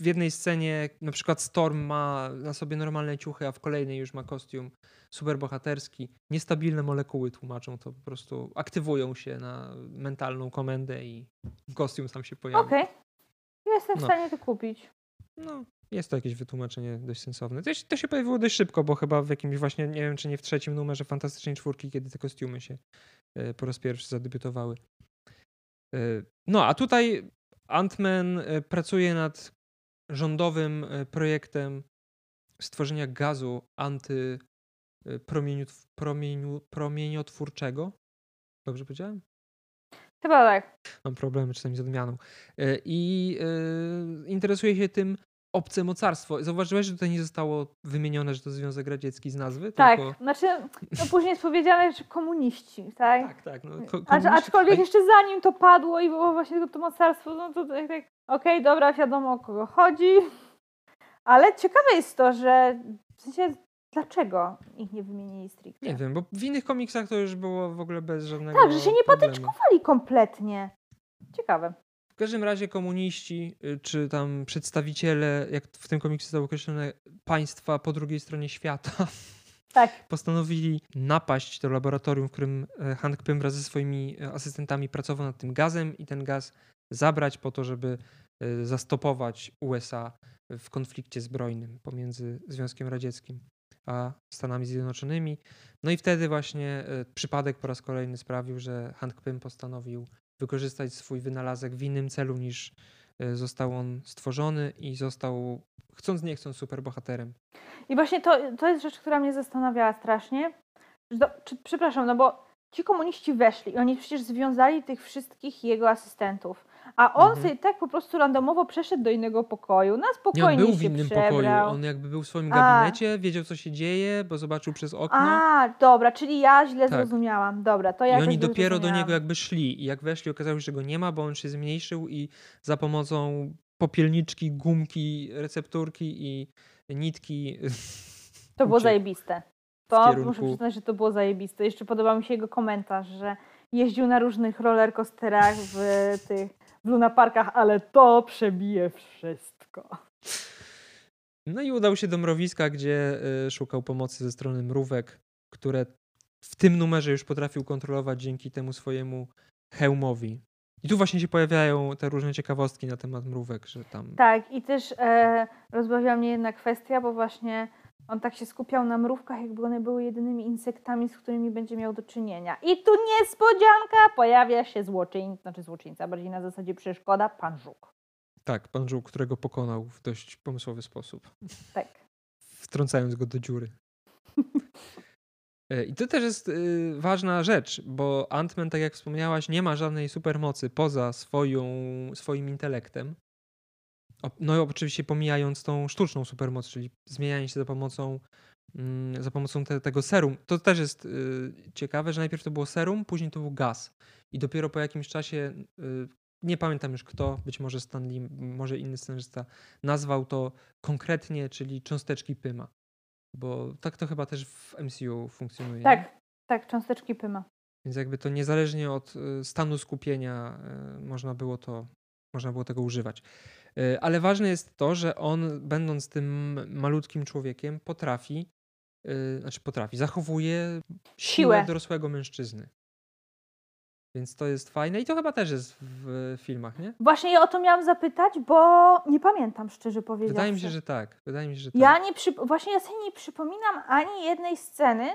w jednej scenie na przykład Storm ma na sobie normalne ciuchy, a w kolejnej już ma kostium superbohaterski. Niestabilne molekuły tłumaczą to, po prostu aktywują się na mentalną komendę i kostium sam się pojawia. Okej, ja jestem w No. stanie to kupić. No, jest to jakieś wytłumaczenie dość sensowne. To, się- to się pojawiło dość szybko, bo chyba w jakimś właśnie, nie wiem czy nie w trzecim numerze Fantastycznej Czwórki, kiedy te kostiumy się e, po raz pierwszy zadebiutowały. E, No, a tutaj Ant-Man e, pracuje nad rządowym e, projektem stworzenia gazu anty e. Dobrze powiedziałem? Chyba tak. Mam problemy czasami z odmianą. E, I interesuje się tym obce mocarstwo. Zauważyłeś, że tutaj nie zostało wymienione, że to Związek Radziecki z nazwy? Tak, Tylko... znaczy, no później jest powiedziane, że komuniści, tak? Tak, tak. No, ko- komuniści- aczkolwiek jeszcze zanim to padło i było właśnie tylko to mocarstwo, no to tak, tak okej, dobra, wiadomo o kogo chodzi. Ale ciekawe jest to, że w sensie dlaczego ich nie wymienili stricte? Nie wiem, bo w innych komiksach to już było w ogóle bez żadnego Tak, że się nie problemu. patyczkowali kompletnie. Ciekawe. W każdym razie komuniści, y, czy tam przedstawiciele, jak w tym komiksie zostało określone, państwa po drugiej stronie świata, Tak, postanowili napaść to laboratorium, w którym e, Hank Pym wraz ze swoimi e, asystentami pracował nad tym gazem i ten gaz zabrać po to, żeby e, zastopować USA w konflikcie zbrojnym pomiędzy Związkiem Radzieckim a Stanami Zjednoczonymi. No i wtedy właśnie e, przypadek po raz kolejny sprawił, że Hank Pym postanowił wykorzystać swój wynalazek w innym celu niż e, został on stworzony i został, chcąc nie chcąc, superbohaterem. I właśnie to, to jest rzecz, która mnie zastanawiała strasznie. Do, czy, przepraszam, no bo ci komuniści weszli i oni przecież związali tych wszystkich jego asystentów. A on Mhm. sobie tak po prostu randomowo przeszedł do innego pokoju. Na Nie, on spokojnie był w innym przebrał. pokoju. On jakby był w swoim A. gabinecie, wiedział co się dzieje, bo zobaczył przez okno. A, dobra, czyli ja źle Tak. zrozumiałam. Dobra, to I ja oni coś źle dopiero do niego jakby szli. I jak weszli, okazało się, że go nie ma, bo on się zmniejszył i za pomocą popielniczki, gumki, recepturki i nitki. To było zajebiste. To muszę przyznać, że to było zajebiste. Jeszcze podobał mi się jego komentarz, że jeździł na różnych rollercoasterach w tych w Luna Parkach, ale to przebije wszystko. No i udał się do mrowiska, gdzie y, szukał pomocy ze strony mrówek, które w tym numerze już potrafił kontrolować dzięki temu swojemu hełmowi. I tu właśnie się pojawiają te różne ciekawostki na temat mrówek, że tam Tak, i też e, rozbawiła mnie jedna kwestia, bo właśnie on tak się skupiał na mrówkach, jakby one były jedynymi insektami, z którymi będzie miał do czynienia. I tu niespodzianka, pojawia się złoczyńca, znaczy złoczyńca, bardziej na zasadzie przeszkoda, pan Żuk. Tak, pan Żółk, którego pokonał w dość pomysłowy sposób, Tak. wtrącając go do dziury. E, I to też jest y, ważna rzecz, bo Ant-Man, tak jak wspomniałaś, nie ma żadnej supermocy poza swoją, swoim intelektem. No i oczywiście pomijając tą sztuczną supermoc, czyli zmienianie się za pomocą, mm, za pomocą te, tego serum. To też jest y, ciekawe, że najpierw to było serum, później to był gaz. I dopiero po jakimś czasie, y, nie pamiętam już kto, być może Stanley, może inny scenarzysta, nazwał to konkretnie, czyli cząsteczki Pyma. Bo tak to chyba też w MCU funkcjonuje. Tak, tak, cząsteczki pyma. Więc jakby to niezależnie od y, stanu skupienia y, można było to, można było tego używać. Y, Ale ważne jest to, że on, będąc tym malutkim człowiekiem, potrafi, y, znaczy potrafi, zachowuje siłę Siłę. dorosłego mężczyzny. Więc to jest fajne i to chyba też jest w filmach, nie? Właśnie ja o to miałam zapytać, bo nie pamiętam szczerze powiedziawszy. Wydaje mi się, że tak. Wydaje mi się, że tak. Ja nie przy... Właśnie ja sobie nie przypominam ani jednej sceny,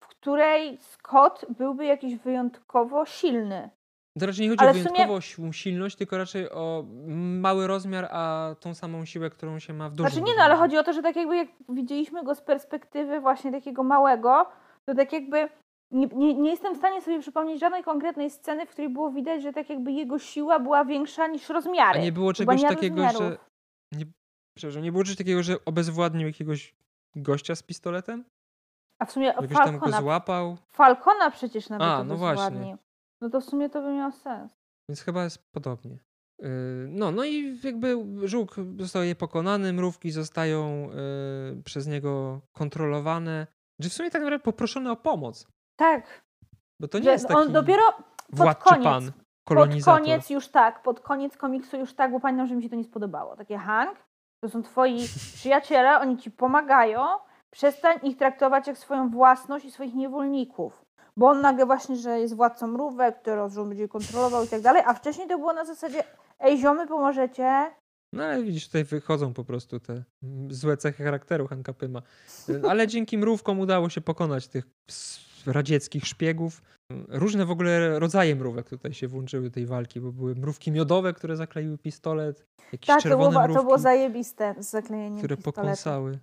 w której Scott byłby jakiś wyjątkowo silny. To raczej nie chodzi Ale o sumie- wyjątkową sił- silność, tylko raczej o mały rozmiar, a tą samą siłę, którą się ma w dużym Znaczy nie no, ale chodzi o to, że tak jakby jak widzieliśmy go z perspektywy właśnie takiego małego, to tak jakby nie, nie, nie jestem w stanie sobie przypomnieć żadnej konkretnej sceny, w której było widać, że tak jakby jego siła była większa niż rozmiary. A nie było czegoś takiego, że rozmiarów. Nie, przepraszam, nie było czegoś takiego, że obezwładnił jakiegoś gościa z pistoletem? A w sumie Jakoś tam go Falcona, złapał? Falcona przecież nawet A, no właśnie. No to w sumie to by miało sens. Więc chyba jest podobnie. Yy, No, no i jakby żółk zostaje pokonany, mrówki zostają yy, przez niego kontrolowane. Czy w sumie tak naprawdę poproszone o pomoc. Tak, Bo to nie że jest taki on dopiero władczy koniec- pan, pod kolonizator. koniec już tak, pod koniec komiksu już tak, bo pamiętam, że mi się to nie spodobało. Takie Hank, to są twoi przyjaciele, oni ci pomagają, przestań ich traktować jak swoją własność i swoich niewolników. Bo on nagle właśnie, że jest władcą mrówek, który on będzie kontrolował i tak dalej, a wcześniej to było na zasadzie ej ziomy, pomożecie? No ale widzisz, tutaj wychodzą po prostu te złe cechy charakteru Hanka Pyma. Ale dzięki mrówkom udało się pokonać tych radzieckich szpiegów. Różne w ogóle rodzaje mrówek tutaj się włączyły do tej walki, bo były mrówki miodowe, które zakleiły pistolet, jakieś Tak, to było, czerwone to było mrówki, zajebiste z zaklejeniem które pistoletu. pokąsały,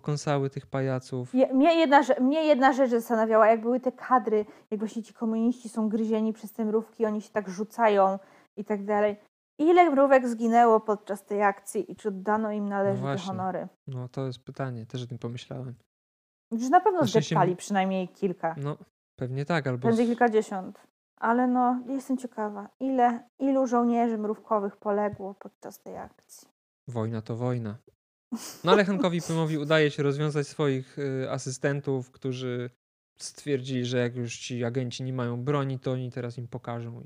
pokąsały tych pajaców. Je, mnie, jedna, mnie jedna rzecz zastanawiała, jak były te kadry, jak właśnie ci komuniści są gryzieni przez te mrówki, oni się tak rzucają i tak dalej. Ile mrówek zginęło podczas tej akcji i czy oddano im należyte No honory? No to jest pytanie, też o tym pomyślałem. Już na pewno zdeptali m- przynajmniej kilka, No pewnie tak, albo z- kilkadziesiąt. Ale no, jestem ciekawa, ile, ilu żołnierzy mrówkowych poległo podczas tej akcji? wojna to wojna. No ale Hankowi Pymowi udaje się rozwiązać swoich y, asystentów, którzy stwierdzili, że jak już ci agenci nie mają broni, to oni teraz im pokażą.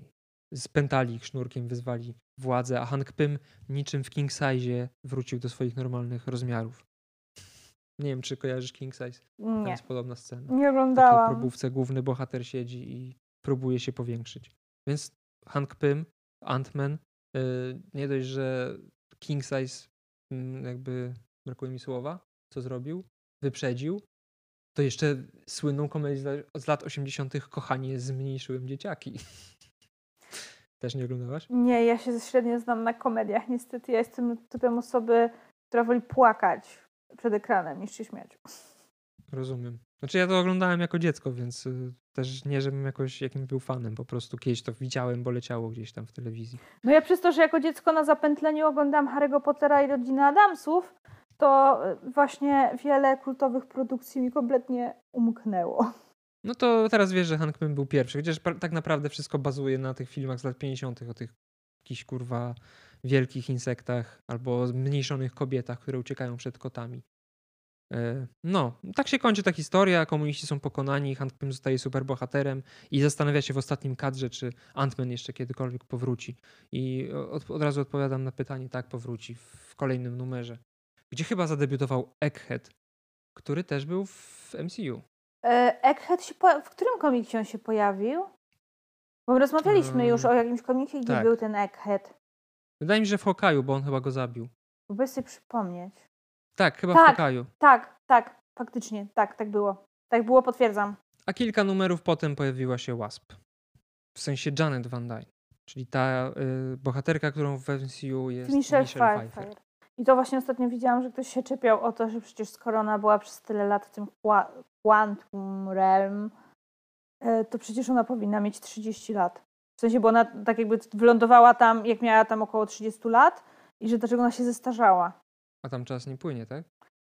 I spętali ich sznurkiem, wyzwali władzę, a Hank Pym niczym w King Size wrócił do swoich normalnych rozmiarów. Nie wiem, czy kojarzysz King Size. Tam Nie, jest podobna scena. nie W takiej oglądałam. probówce główny bohater siedzi i próbuje się powiększyć. Więc Hank Pym, Ant-Man, y, nie dość, że King Size jakby, brakuje mi słowa, co zrobił, wyprzedził, to jeszcze słynną komedię z lat- z lat 80. Kochanie, zmniejszyłem dzieciaki. Też nie oglądałaś? Nie, ja się średnio znam na komediach. Niestety ja jestem typem osoby, która woli płakać przed ekranem niż się śmiać. Rozumiem. Znaczy ja to oglądałem jako dziecko, więc y, też nie, żebym jakoś jakimś był fanem, po prostu kiedyś to widziałem, bo leciało gdzieś tam w telewizji. No ja przez to, że jako dziecko na zapętleniu oglądałam Harry'ego Pottera i rodzinę Adamsów, to y, właśnie wiele kultowych produkcji mi kompletnie umknęło. No to teraz wiesz, że Hank Pym był pierwszy, chociaż tak naprawdę wszystko bazuje na tych filmach z lat 50., o tych jakichś kurwa wielkich insektach albo zmniejszonych kobietach, które uciekają przed kotami. E, No, tak się kończy ta historia, komuniści są pokonani, Pym zostaje superbohaterem i zastanawia się w ostatnim kadrze, czy Ant-Man jeszcze kiedykolwiek powróci. I od, od razu odpowiadam na pytanie, tak, powróci w kolejnym numerze, gdzie chyba zadebiutował Egghead, który też był w MCU. E, Egghead się po... w którym komiksie on się pojawił? Bo rozmawialiśmy już Ym, o jakimś komiksie, gdzie tak. był ten Egghead. Wydaje mi się, że w Hokaju, bo on chyba go zabił. Próbuję sobie przypomnieć. Tak, chyba w Tak. Hokaju. Tak, tak, faktycznie, tak, tak było. Tak było, potwierdzam. A kilka numerów potem pojawiła się Wasp. W sensie Janet Van Dyne. Czyli ta y, bohaterka, którą w MCU jest Michelle, Michelle Pfeiffer. Pfeiffer. I to właśnie ostatnio widziałam, że ktoś się czepiał o to, że przecież skoro ona była przez tyle lat w tym qua- Quantum Realm, e, to przecież ona powinna mieć 30 lat. W sensie, bo ona tak jakby wylądowała tam, jak miała tam około 30 lat i że dlaczego ona się zestarzała. A tam czas nie płynie, tak?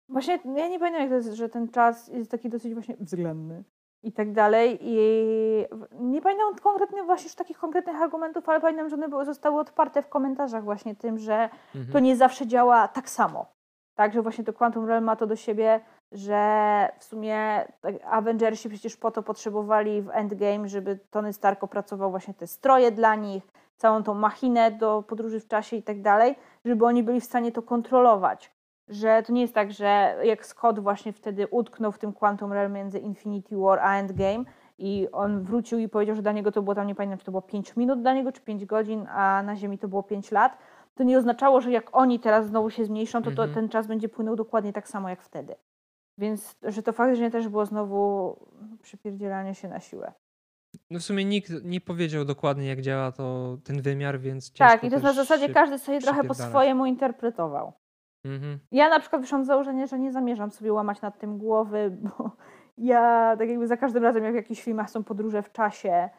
Właśnie ja nie pamiętam, jak to jest, że ten czas jest taki dosyć właśnie względny i tak dalej. I nie pamiętam konkretnie właśnie już takich konkretnych argumentów, ale pamiętam, że one były, zostały otwarte w komentarzach właśnie tym, że Mhm. to nie zawsze działa tak samo. Tak, że właśnie to Quantum Realm ma to do siebie, że w sumie tak, Avengersi przecież po to potrzebowali w Endgame, żeby Tony Stark opracował właśnie te stroje dla nich, całą tą machinę do podróży w czasie i tak dalej, żeby oni byli w stanie to kontrolować. Że to nie jest tak, że jak Scott właśnie wtedy utknął w tym Quantum Realm między Infinity War a Endgame i on wrócił i powiedział, że dla niego to było tam, nie pamiętam, czy to było 5 minut dla niego, czy 5 godzin, a na Ziemi to było 5 lat, to nie oznaczało, że jak oni teraz znowu się zmniejszą, to, to Mhm. ten czas będzie płynął dokładnie tak samo jak wtedy. Więc, że to faktycznie też było znowu przypierdzielanie się na siłę. No w sumie nikt nie powiedział dokładnie, jak działa to ten wymiar, więc Tak, i to jest na zasadzie każdy sobie trochę po swojemu interpretował. Mhm. Ja na przykład wyszłam z założenia, że nie zamierzam sobie łamać nad tym głowy, bo ja tak jakby za każdym razem, jak w jakichś filmach są podróże w czasie,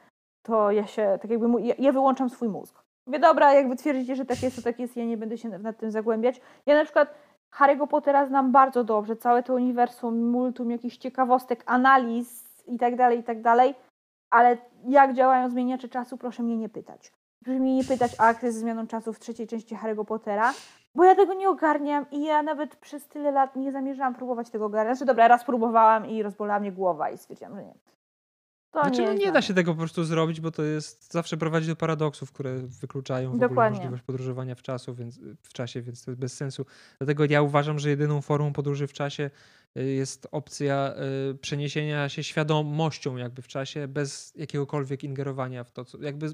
to ja się, tak jakby, ja, ja wyłączam swój mózg. Mówię, dobra, jakby twierdzicie, że tak jest, to tak jest, ja nie będę się nad tym zagłębiać. Ja na przykład Harry'ego Pottera znam bardzo dobrze, całe to uniwersum, multum jakichś ciekawostek, analiz i tak dalej, i tak dalej, ale jak działają zmieniacze czasu, proszę mnie nie pytać. Proszę mnie nie pytać o akcję ze zmianą czasu w trzeciej części Harry'ego Pottera, bo ja tego nie ogarniam i ja nawet przez tyle lat nie zamierzałam próbować tego ogarniać. Znaczy, dobra, raz próbowałam i rozbolała mnie głowa i stwierdziłam, że nie. To znaczy, nie, no nie da się tego po prostu zrobić, bo to jest zawsze prowadzi do paradoksów, które wykluczają w Dokładnie. ogóle możliwość podróżowania w, czasu, więc, w czasie, więc to jest bez sensu. Dlatego ja uważam, że jedyną formą podróży w czasie y, jest opcja y, przeniesienia się świadomością jakby w czasie bez jakiegokolwiek ingerowania w to, co, jakby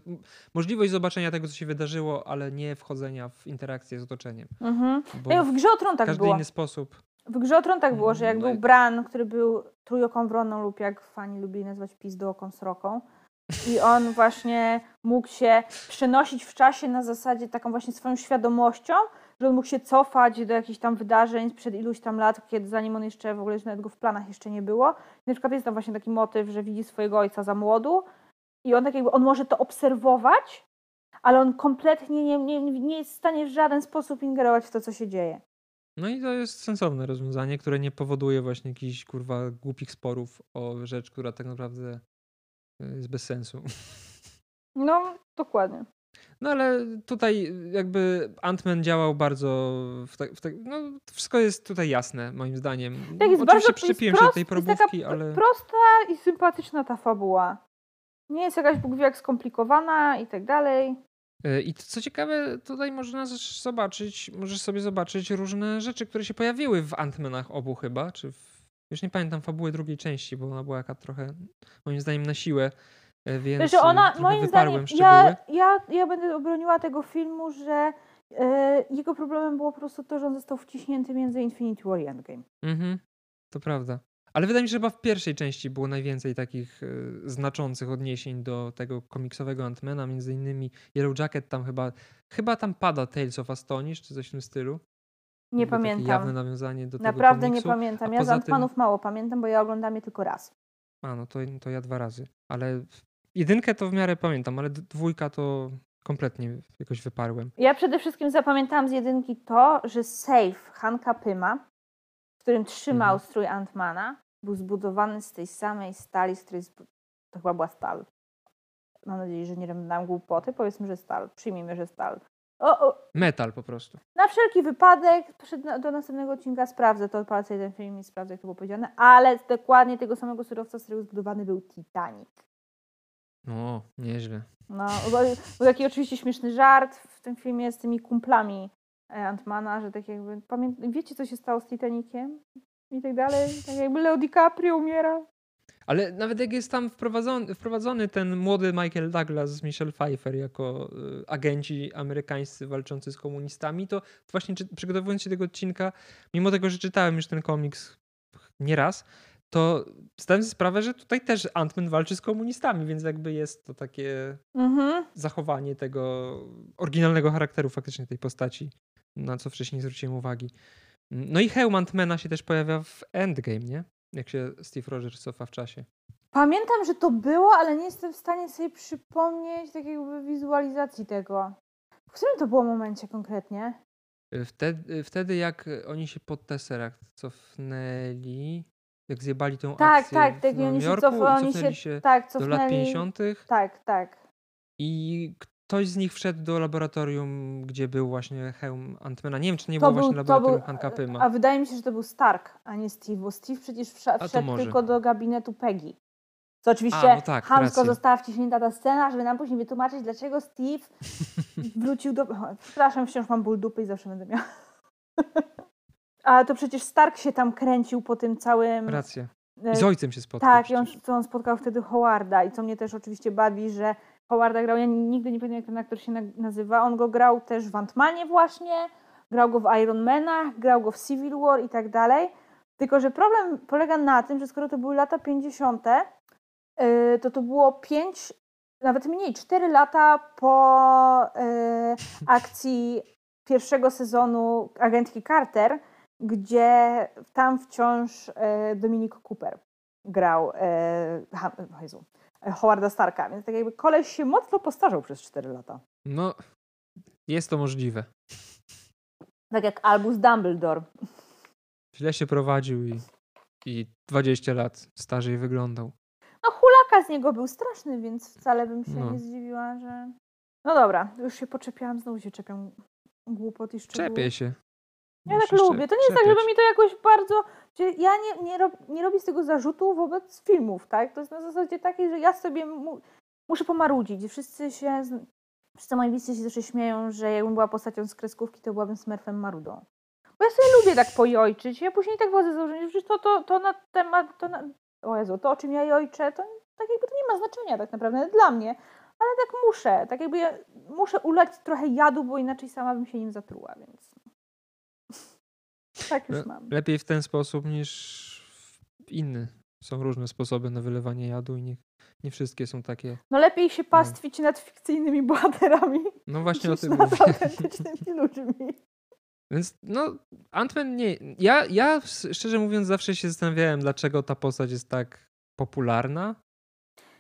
możliwość zobaczenia tego, co się wydarzyło, ale nie wchodzenia w interakcję z otoczeniem. Mhm. Bo w Grze o Tron tak każdy było. inny sposób. W Grze o Tron tak było, że jak no był Bran, który był trójoką wroną lub jak fani lubili nazywać pizdoką sroką i on właśnie mógł się przenosić w czasie na zasadzie taką właśnie swoją świadomością, że on mógł się cofać do jakichś tam wydarzeń sprzed iluś tam lat, kiedy zanim on jeszcze w ogóle nawet go w planach jeszcze nie było. I na przykład jest tam właśnie taki motyw, że widzi swojego ojca za młodu i on tak jakby, on może to obserwować, ale on kompletnie nie, nie, nie jest w stanie w żaden sposób ingerować w to, co się dzieje. No i to jest sensowne rozwiązanie, które nie powoduje właśnie jakichś kurwa głupich sporów o rzecz, która tak naprawdę y, jest bez sensu. No, dokładnie. No ale tutaj jakby Ant-Man działał bardzo. W te, w te, no, wszystko jest tutaj jasne, moim zdaniem. Tak, jest Oczywiście przyczepiłem się do tej probówki, ale. Prosta i sympatyczna ta fabuła. Nie jest jakaś Bóg wie jak skomplikowana i tak dalej. E, I co ciekawe, tutaj można zobaczyć, możesz sobie zobaczyć różne rzeczy, które się pojawiły w Antmenach obu chyba, czy w, już nie pamiętam fabuły drugiej części, bo ona była jaka trochę moim zdaniem na siłę, e, więc Wiesz, ona, moim zdaniem, ja, ja, ja będę obroniła tego filmu, że e, jego problemem było po prostu to, że on został wciśnięty między Infinity War i Endgame. Mhm, to prawda. Ale wydaje mi się, że chyba w pierwszej części było najwięcej takich y, znaczących odniesień do tego komiksowego Antmana, między innymi Yellow Jacket tam chyba, chyba tam pada Tales of Astonish, czy coś w tym stylu. Nie pamiętam. Jawne nawiązanie do Naprawdę tego komiksu. nie pamiętam. Ja z Antmanów tym... mało pamiętam, bo ja oglądam je tylko raz. A, no to, to ja dwa razy. Ale jedynkę to w miarę pamiętam, ale dwójka to kompletnie jakoś wyparłem. Ja przede wszystkim zapamiętałam z jedynki to, że Safe Hanka Pyma, w którym trzymał mhm. strój Antmana, był zbudowany z tej samej stali, z której to chyba była stal. Mam nadzieję, że nie dam głupoty. Powiedzmy, że stal. Przyjmijmy, że stal. O, o. Metal po prostu. Na wszelki wypadek do następnego odcinka sprawdzę to, odpalę ten film i sprawdzę, jak to było powiedziane, ale dokładnie tego samego surowca, z którego zbudowany był Titanic. O, nieźle. No, bo, bo taki oczywiście śmieszny żart w tym filmie z tymi kumplami e, Antmana, że tak jakby, pamię- wiecie co się stało z Titaniciem? I tak dalej. Tak jakby Leo DiCaprio umiera. Ale nawet jak jest tam wprowadzony, wprowadzony ten młody Michael Douglas z Michelle Pfeiffer jako y, agenci amerykańscy walczący z komunistami, to właśnie czy, przygotowując się do tego odcinka, mimo tego, że czytałem już ten komiks nieraz, to zdałem sobie sprawę, że tutaj też Ant-Man walczy z komunistami, więc jakby jest to takie mhm. zachowanie tego oryginalnego charakteru faktycznie tej postaci, na co wcześniej zwróciłem uwagi. No i hełm Antmana się też pojawia w Endgame, nie? Jak się Steve Rogers cofa w czasie. Pamiętam, że to było, ale nie jestem w stanie sobie przypomnieć takiej jakby wizualizacji tego. W którym to było momencie konkretnie? Y, wtedy, y, wtedy jak oni się pod Tesseract cofnęli, jak zjebali tą tak, akcję tak, tak, w Nowym oni się, cof, oni się, się tak, cofnęli, do lat 50. Tak, tak. I ktoś z nich wszedł do laboratorium, gdzie był właśnie hełm Antmana. Nie wiem, czy nie to było był, właśnie laboratorium był, Hanka Pyma. A wydaje mi się, że to był Stark, a nie Steve, bo Steve przecież wszedł tylko do gabinetu Peggy. Co oczywiście a, no tak, hamsko została wciśnięta ta scena, żeby nam później wytłumaczyć, dlaczego Steve wrócił do... Przepraszam, wciąż mam ból dupy i zawsze będę miała. Ale to przecież Stark się tam kręcił po tym całym... Rację. I z ojcem się spotkał. Tak, i on, on spotkał wtedy Howarda i co mnie też oczywiście bawi, że Howarda grał, ja nigdy nie pamiętam jak ten aktor się nazywa, on go grał też w Antmanie właśnie, grał go w Iron Manach, grał go w Civil War i tak dalej. Tylko, że problem polega na tym, że skoro to były lata 50., yy, to to było 5, nawet mniej, 4 lata po yy, akcji pierwszego sezonu Agentki Carter, gdzie tam wciąż yy, Dominic Cooper grał, yy, Jezu, Howarda Starka, więc tak jakby koleś się mocno postarzał przez 4 lata. No, Jest to możliwe. Tak jak Albus Dumbledore. Źle się prowadził i, i 20 lat starzej wyglądał. No hulaka z niego był straszny, więc wcale bym się No. nie zdziwiła, że... No dobra, już się poczepiałam, znowu się czepiam głupot i szczegółów. Czepię się. Ja tak lubię. To nie jest tak, żeby mi to jakoś bardzo. Ja nie, nie, rob, nie robię z tego zarzutu wobec filmów, tak? To jest na zasadzie takiej, że ja sobie mu, muszę pomarudzić. Wszyscy się. Wszyscy moi bliscy się zawsze śmieją, że jakbym była postacią z kreskówki, to byłabym smurfem Marudą. Bo ja sobie lubię tak pojojczyć. Ja później tak wchodzę z założenia, że przecież to, to, to na temat. To na, o Jezu, to o czym ja jojczę, to tak jakby to nie ma znaczenia tak naprawdę dla mnie. Ale tak muszę. Tak jakby ja muszę ulać trochę jadu, bo inaczej sama bym się nim zatruła, więc. Tak już No, mam. Lepiej w ten sposób niż w inny. Są różne sposoby na wylewanie jadu i nie, nie wszystkie są takie. No lepiej się pastwić nad fikcyjnymi bohaterami No właśnie o niż tym nad mówię. autentycznymi ludźmi. Więc no, Ant-Man nie. Ja, ja szczerze mówiąc zawsze się zastanawiałem, dlaczego ta postać jest tak popularna.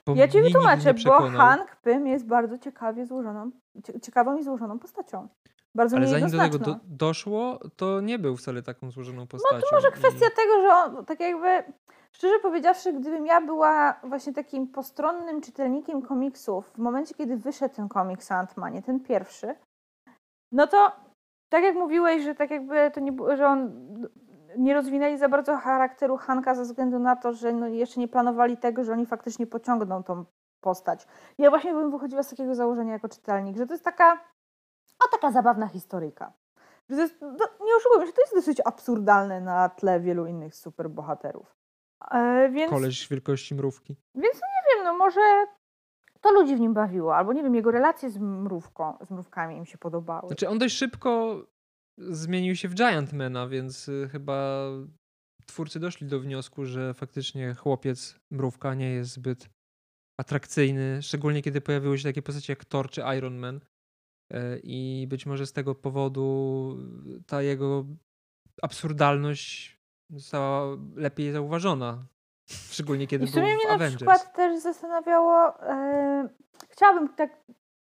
Bo Ja ci wytłumaczę, bo. Hank Pym jest bardzo ciekawie złożoną, cie- ciekawą i złożoną postacią. Bardzo Ale zanim do tego do, doszło, to nie był wcale taką złożoną postacią. No to może i- kwestia tego, że on tak jakby, szczerze powiedziawszy, gdybym ja była właśnie takim postronnym czytelnikiem komiksów w momencie, kiedy wyszedł ten komiks o Ant-Manie, ten pierwszy, no to tak jak mówiłeś, że tak jakby to nie było, że on nie rozwinęli za bardzo charakteru Hanka ze względu na to, że no jeszcze nie planowali tego, że oni faktycznie pociągną tą postać. Ja właśnie bym wychodziła z takiego założenia jako czytelnik, że to jest taka, o taka zabawna historyjka. Że jest, no, nie oszukujmy się, to jest dosyć absurdalne na tle wielu innych superbohaterów. E, więc, Koleś wielkości mrówki. więc no nie wiem, no może to ludzi w nim bawiło, albo nie wiem, jego relacje z, mrówką, z mrówkami im się podobały. Znaczy on dość szybko zmienił się w Giantmana, więc y, chyba twórcy doszli do wniosku, że faktycznie chłopiec mrówka nie jest zbyt atrakcyjny, szczególnie kiedy pojawiły się takie postacie jak Thor czy Iron Man. E, I być może z tego powodu ta jego absurdalność została lepiej zauważona. Szczególnie kiedy I w sumie był mnie w na Avengers. przykład też zastanawiało, e, chciałabym tak,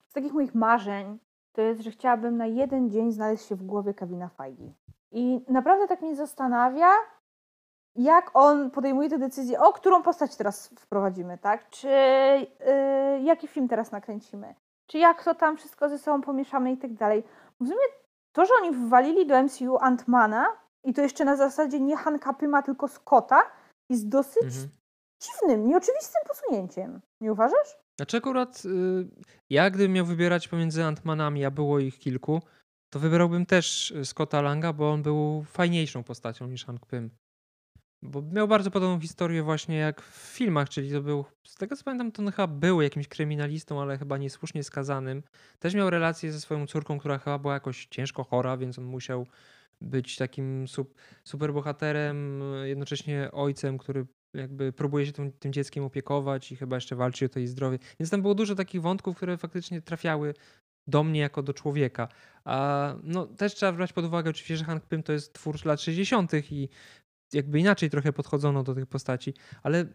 z takich moich marzeń, to jest, że chciałabym na jeden dzień znaleźć się w głowie Kevina Feige. I naprawdę tak mnie zastanawia, jak on podejmuje te decyzje, o którą postać teraz wprowadzimy, tak? Czy e, jaki film teraz nakręcimy? Czy jak to tam wszystko ze sobą pomieszamy i tak dalej. W sumie to, że oni wwalili do MCU Antmana i to jeszcze na zasadzie nie Hanka Pyma, tylko Scotta, jest dosyć Mhm. dziwnym, nieoczywistym posunięciem. Nie uważasz? Znaczy akurat y, ja gdybym miał wybierać pomiędzy Antmanami, a było ich kilku, to wybrałbym też y, Scotta Langa, bo on był fajniejszą postacią niż Hank Pym. Bo miał bardzo podobną historię właśnie jak w filmach, czyli to był, z tego co pamiętam, to on chyba był jakimś kryminalistą, ale chyba niesłusznie skazanym. Też miał relację ze swoją córką, która chyba była jakoś ciężko chora, więc on musiał być takim sup, superbohaterem, jednocześnie ojcem, który jakby próbuje się tym, tym dzieckiem opiekować i chyba jeszcze walczy o to jej zdrowie. Więc tam było dużo takich wątków, które faktycznie trafiały do mnie jako do człowieka. A no, też trzeba brać pod uwagę oczywiście, że Hank Pym to jest twórz lat 60. i jakby inaczej trochę podchodzono do tych postaci, ale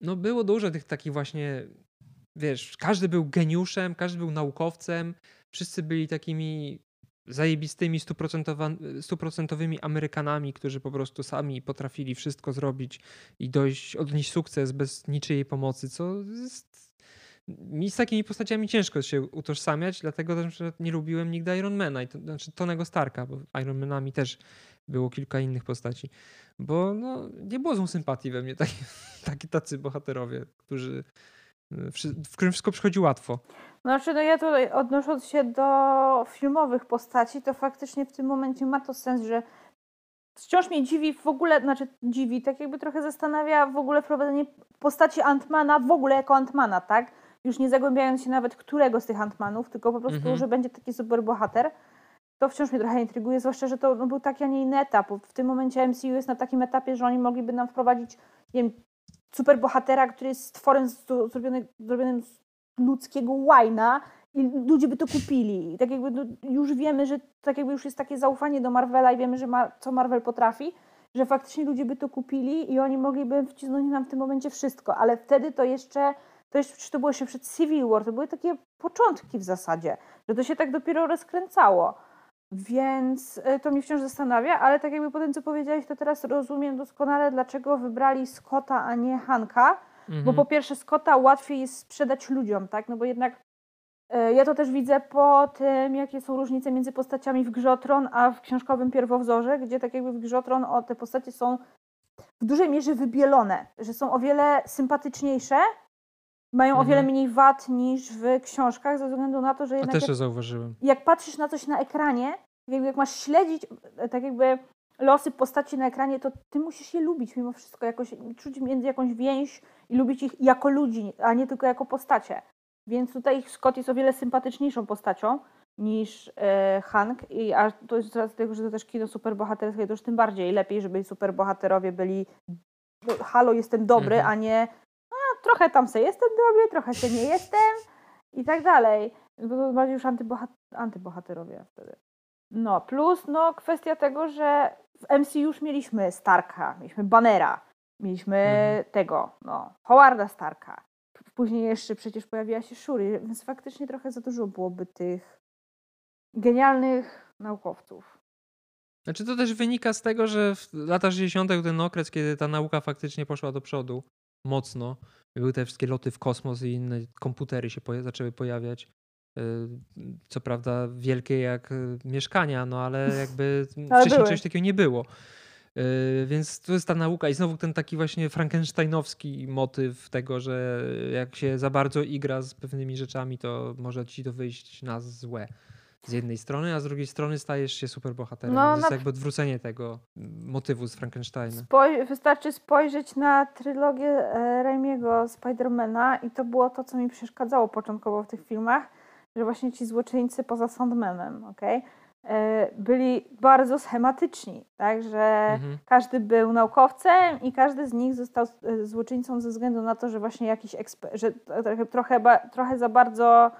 no było dużo tych takich właśnie, wiesz, każdy był geniuszem, każdy był naukowcem, wszyscy byli takimi zajebistymi, stuprocentowymi Amerykanami, którzy po prostu sami potrafili wszystko zrobić i dojść, odnieść sukces bez niczyjej pomocy, co jest... Mi z takimi postaciami ciężko się utożsamiać, dlatego też nie lubiłem nigdy Ironmana, to, znaczy Tonego Starka, bo Ironmanami też było kilka innych postaci, bo no, nie było złą sympatii we mnie taki, taki tacy bohaterowie, którzy wszy- w którym wszystko przychodzi łatwo. Znaczy, no ja tutaj odnosząc się do filmowych postaci, to faktycznie w tym momencie ma to sens, że wciąż mnie dziwi w ogóle, znaczy dziwi, tak jakby trochę zastanawia w ogóle wprowadzenie postaci Antmana w ogóle jako Antmana, tak? Już nie zagłębiając się nawet którego z tych Antmanów, tylko po prostu, Mhm. że będzie taki super bohater. To wciąż mnie trochę intryguje, zwłaszcza, że to no, był taki, a nie inny etap. W tym momencie MCU jest na takim etapie, że oni mogliby nam wprowadzić, nie wiem, super bohatera, który jest stworem z- zrobiony, zrobionym z ludzkiego łajna i ludzie by to kupili. I tak jakby no, już wiemy, że tak jakby już jest takie zaufanie do Marvela i wiemy, że ma, co Marvel potrafi, że faktycznie ludzie by to kupili i oni mogliby wcisnąć nam w tym momencie wszystko, ale wtedy to jeszcze, to jeszcze czy to było jeszcze przed Civil War, to były takie początki w zasadzie. że to się tak dopiero rozkręcało. Więc y, to mnie wciąż zastanawia, ale tak jakby po tym, co powiedziałeś, to teraz rozumiem doskonale, dlaczego wybrali Scotta, a nie Hanka. Mhm. Bo po pierwsze, Scotta łatwiej jest sprzedać ludziom, tak? No bo jednak y, ja to też widzę po tym, jakie są różnice między postaciami w Grzotron, a w książkowym pierwowzorze, gdzie tak jakby w Grzotron o, te postacie są w dużej mierze wybielone, że są o wiele sympatyczniejsze, mają mhm. o wiele mniej wad niż w książkach, ze względu na to, że jednak. A też jak, zauważyłem. Jak patrzysz na coś na ekranie, jakby jak masz śledzić e, tak jakby losy postaci na ekranie, to ty musisz je lubić mimo wszystko, jakoś czuć między jakąś więź i lubić ich jako ludzi, a nie tylko jako postacie. Więc tutaj Scott jest o wiele sympatyczniejszą postacią niż e, Hank, I, a to jest z tego, że to też kino superbohaterskie, to już tym bardziej lepiej, żeby superbohaterowie byli no, halo, jestem dobry, mhm. a nie trochę tam se jestem dobry, trochę se nie jestem i tak dalej. To bardziej już antybohaterowie wtedy. No, plus no, kwestia tego, że w MCU już mieliśmy Starka, mieliśmy Bannera, mieliśmy mhm. tego, no, Howarda Starka. Później jeszcze przecież pojawiła się Shuri, więc faktycznie trochę za dużo byłoby tych genialnych naukowców. Znaczy to też wynika z tego, że w latach 60. ten okres, kiedy ta nauka faktycznie poszła do przodu mocno, były te wszystkie loty w kosmos i inne komputery się poja zaczęły pojawiać. Y, co prawda wielkie jak y, mieszkania, no ale jakby ale wcześniej były. czegoś takiego nie było. Y, więc to jest ta nauka i znowu ten taki właśnie frankensteinowski motyw tego, że jak się za bardzo igra z pewnymi rzeczami, to może ci to wyjść na złe z jednej strony, a z drugiej strony stajesz się superbohaterem. No, to jest na... jakby odwrócenie tego motywu z Frankensteina. Spoj wystarczy spojrzeć na trylogię e, Raimiego Spidermana i to było to, co mi przeszkadzało początkowo w tych filmach, że właśnie ci złoczyńcy poza Sandmanem, okay, e, byli bardzo schematyczni, tak, że mhm. każdy był naukowcem i każdy z nich został e, złoczyńcą ze względu na to, że właśnie jakiś eksper- że trochę, trochę, trochę za bardzo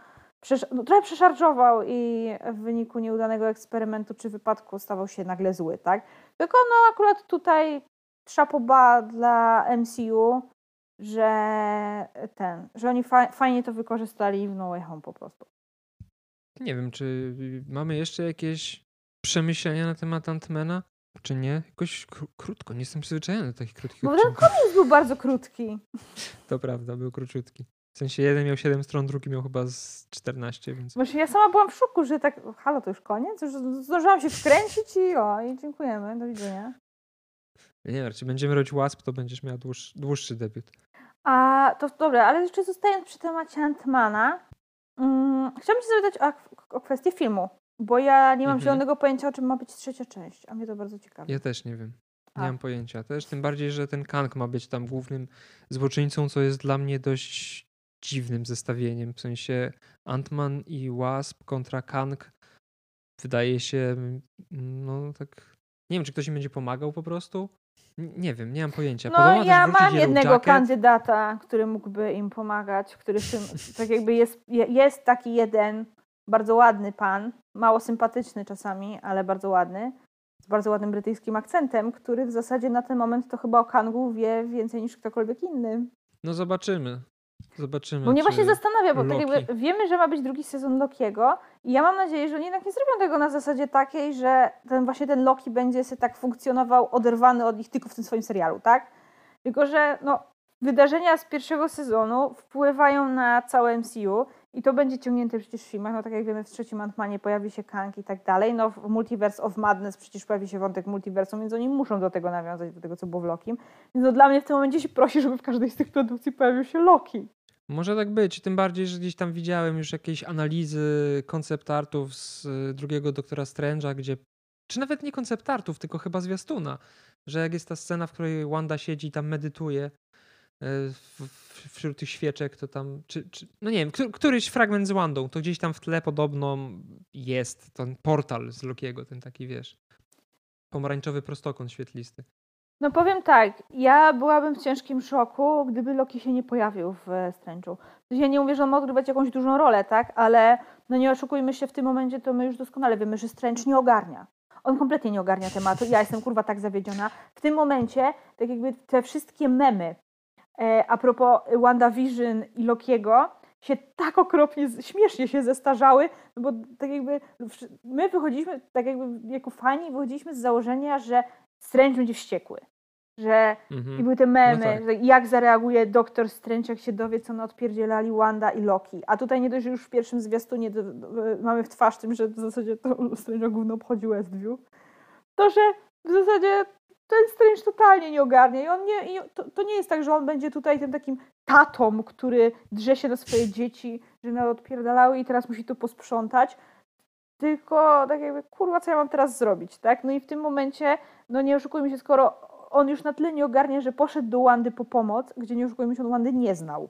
no, trochę przeszarżował i w wyniku nieudanego eksperymentu czy wypadku stawał się nagle zły, tak? Tylko no akurat tutaj szapoba dla MCU, że ten, że oni fa fajnie to wykorzystali w No Way Home po prostu. Nie wiem, czy mamy jeszcze jakieś przemyślenia na temat Antmana, czy nie? Jakoś krótko, nie jestem przyzwyczajony do takich krótkich Bo ten komiks był bardzo krótki. To prawda, był króciutki. W sensie jeden miał 7 stron, drugi miał chyba z 14, więc... Właśnie ja sama byłam w szoku, że tak, halo, to już koniec? Już zdążyłam się wkręcić i o, i dziękujemy, do widzenia. Nie wiem, czy będziemy robić łasp, to będziesz miała dłuż, dłuższy debiut. A, to dobra, ale jeszcze zostając przy temacie Antmana, um, chciałabym cię zapytać o, o kwestię filmu, bo ja nie mam mhm. zielonego pojęcia, o czym ma być trzecia część, a mnie to bardzo ciekawi. Ja też nie wiem. Nie a. mam pojęcia. Też tym bardziej, że ten Kang ma być tam głównym złoczyńcą, co jest dla mnie dość dziwnym zestawieniem. W sensie Ant-Man i Wasp kontra Kang wydaje się, no tak. Nie wiem, czy ktoś im będzie pomagał po prostu. Nie wiem, nie mam pojęcia. No Podobno ja mam jednego Jacket. kandydata, który mógłby im pomagać, który tym, tak jakby jest, jest taki jeden bardzo ładny pan, mało sympatyczny czasami, ale bardzo ładny, z bardzo ładnym brytyjskim akcentem, który w zasadzie na ten moment to chyba o Kangu wie więcej niż ktokolwiek inny. No zobaczymy. Zobaczymy. Bo mnie właśnie zastanawia, bo tak jakby wiemy, że ma być drugi sezon Lokiego i ja mam nadzieję, że oni jednak nie zrobią tego na zasadzie takiej, że ten właśnie ten Loki będzie się tak funkcjonował oderwany od nich tylko w tym swoim serialu, tak? Tylko, że no, wydarzenia z pierwszego sezonu wpływają na całe MCU i to będzie ciągnięte przecież w filmach, no tak jak wiemy w trzecim Ant-Manie pojawi się Kang i tak dalej, no w Multiverse of Madness przecież pojawi się wątek multiversum, więc oni muszą do tego nawiązać, do tego co było w Lokim. Więc no dla mnie w tym momencie się prosi, żeby w każdej z tych produkcji pojawił się Loki. Może tak być, tym bardziej, że gdzieś tam widziałem już jakieś analizy koncept artów z y, drugiego Doktora Strange'a, gdzie, czy nawet nie koncept artów, tylko chyba zwiastuna, że jak jest ta scena, w której Wanda siedzi i tam medytuje wśród tych świeczek, to tam, czy, czy no nie wiem, któryś fragment z Wandą, to gdzieś tam w tle podobno jest ten portal z Lokiego, ten taki, wiesz, pomarańczowy prostokąt świetlisty. No powiem tak, ja byłabym w ciężkim szoku, gdyby Loki się nie pojawił w Strange'u. Ja nie mówię, że on ma odgrywać jakąś dużą rolę, tak? Ale no nie oszukujmy się, w tym momencie to my już doskonale wiemy, że Strange nie ogarnia. On kompletnie nie ogarnia tematu. Ja jestem kurwa tak zawiedziona. W tym momencie, tak jakby te wszystkie memy e, a propos WandaVision i Lokiego, się tak okropnie, śmiesznie się zestarzały, no bo tak jakby my wychodziliśmy, tak jakby jako fani, wychodziliśmy z założenia, że Strange będzie wściekły. Że mhm. i były te memy, no tak. jak zareaguje doktor Strange, jak się dowie, co na odpierdzielali Wanda i Loki. A tutaj nie dość, że już w pierwszym zwiastunie do, do, mamy w twarz tym, że w zasadzie to Strange'a gówno obchodzi Westview, to że w zasadzie ten Strange totalnie nie ogarnia i on nie, i to, to, nie jest tak, że on będzie tutaj tym takim tatą, który drze się na swoje dzieci, że na odpierdalały i teraz musi to posprzątać, tylko tak jakby, kurwa, co ja mam teraz zrobić, tak? No i w tym momencie, no nie oszukujmy się, skoro on już na tyle nie ogarnia, że poszedł do Wandy po pomoc, gdzie nie oszukujmy się, on Wandy nie znał.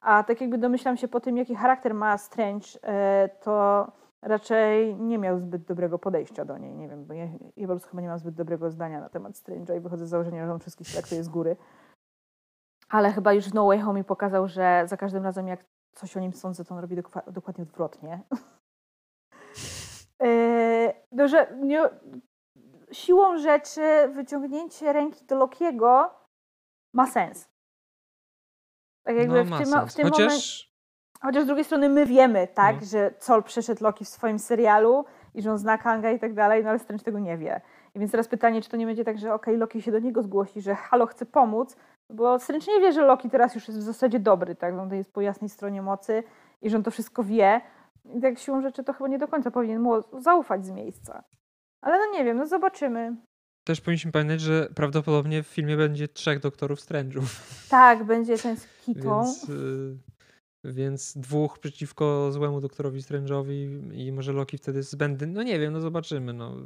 A tak jakby domyślam się po tym, jaki charakter ma Strange, e, to raczej nie miał zbyt dobrego podejścia do niej. Nie wiem, bo ja, ja po prostu chyba nie mam zbyt dobrego zdania na temat Strange'a i wychodzę z założenia, że on wszystkich traktuje z góry. Ale chyba już No Way Home pokazał, że za każdym razem jak coś o nim sądzę, to on robi dokładnie odwrotnie. yy, no, że nie, siłą rzeczy wyciągnięcie ręki do Lokiego ma sens. Tak jakby no, w, tym, w tym Chociaż... momencie Chociaż z drugiej strony my wiemy, tak, no. że Sol przeszedł Loki w swoim serialu i że on zna Kanga i tak dalej, no ale Strange tego nie wie. I więc teraz pytanie, czy to nie będzie tak, że okej, okay, Loki się do niego zgłosi, że halo, chce pomóc, bo Strange nie wie, że Loki teraz już jest w zasadzie dobry, tak, on jest po jasnej stronie mocy i że on to wszystko wie. I tak siłą rzeczy to chyba nie do końca powinien mu zaufać z miejsca. Ale no nie wiem, no zobaczymy. Też powinniśmy pamiętać, że prawdopodobnie w filmie będzie trzech doktorów Strange'ów. Tak, będzie ten z Kitą. Więc, y więc dwóch przeciwko złemu doktorowi Strange'owi i może Loki wtedy zbędny. No nie wiem, no zobaczymy. No.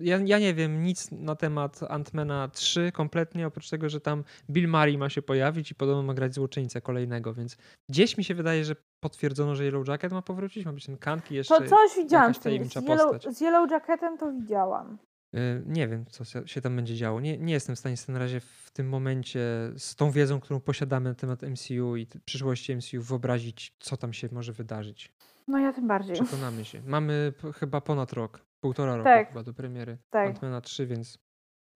Ja, ja nie wiem nic na temat Antmana 3 kompletnie, oprócz tego, że tam Bill Murray ma się pojawić i podobno ma grać złoczyńcę kolejnego, więc gdzieś mi się wydaje, że potwierdzono, że Yellow Jacket ma powrócić, ma być ten Kanki jeszcze. To coś widziałam z, Yellow, z Yellow Jacketem to widziałam. Y, nie wiem, co się tam będzie działo. Nie, nie jestem w stanie na razie w tym momencie z tą wiedzą, którą posiadamy na temat MCU i przyszłości MCU wyobrazić, co tam się może wydarzyć. No ja tym bardziej. Przekonamy się. Mamy chyba ponad rok, półtora roku tak. chyba do premiery tak. Ant-Mana 3, więc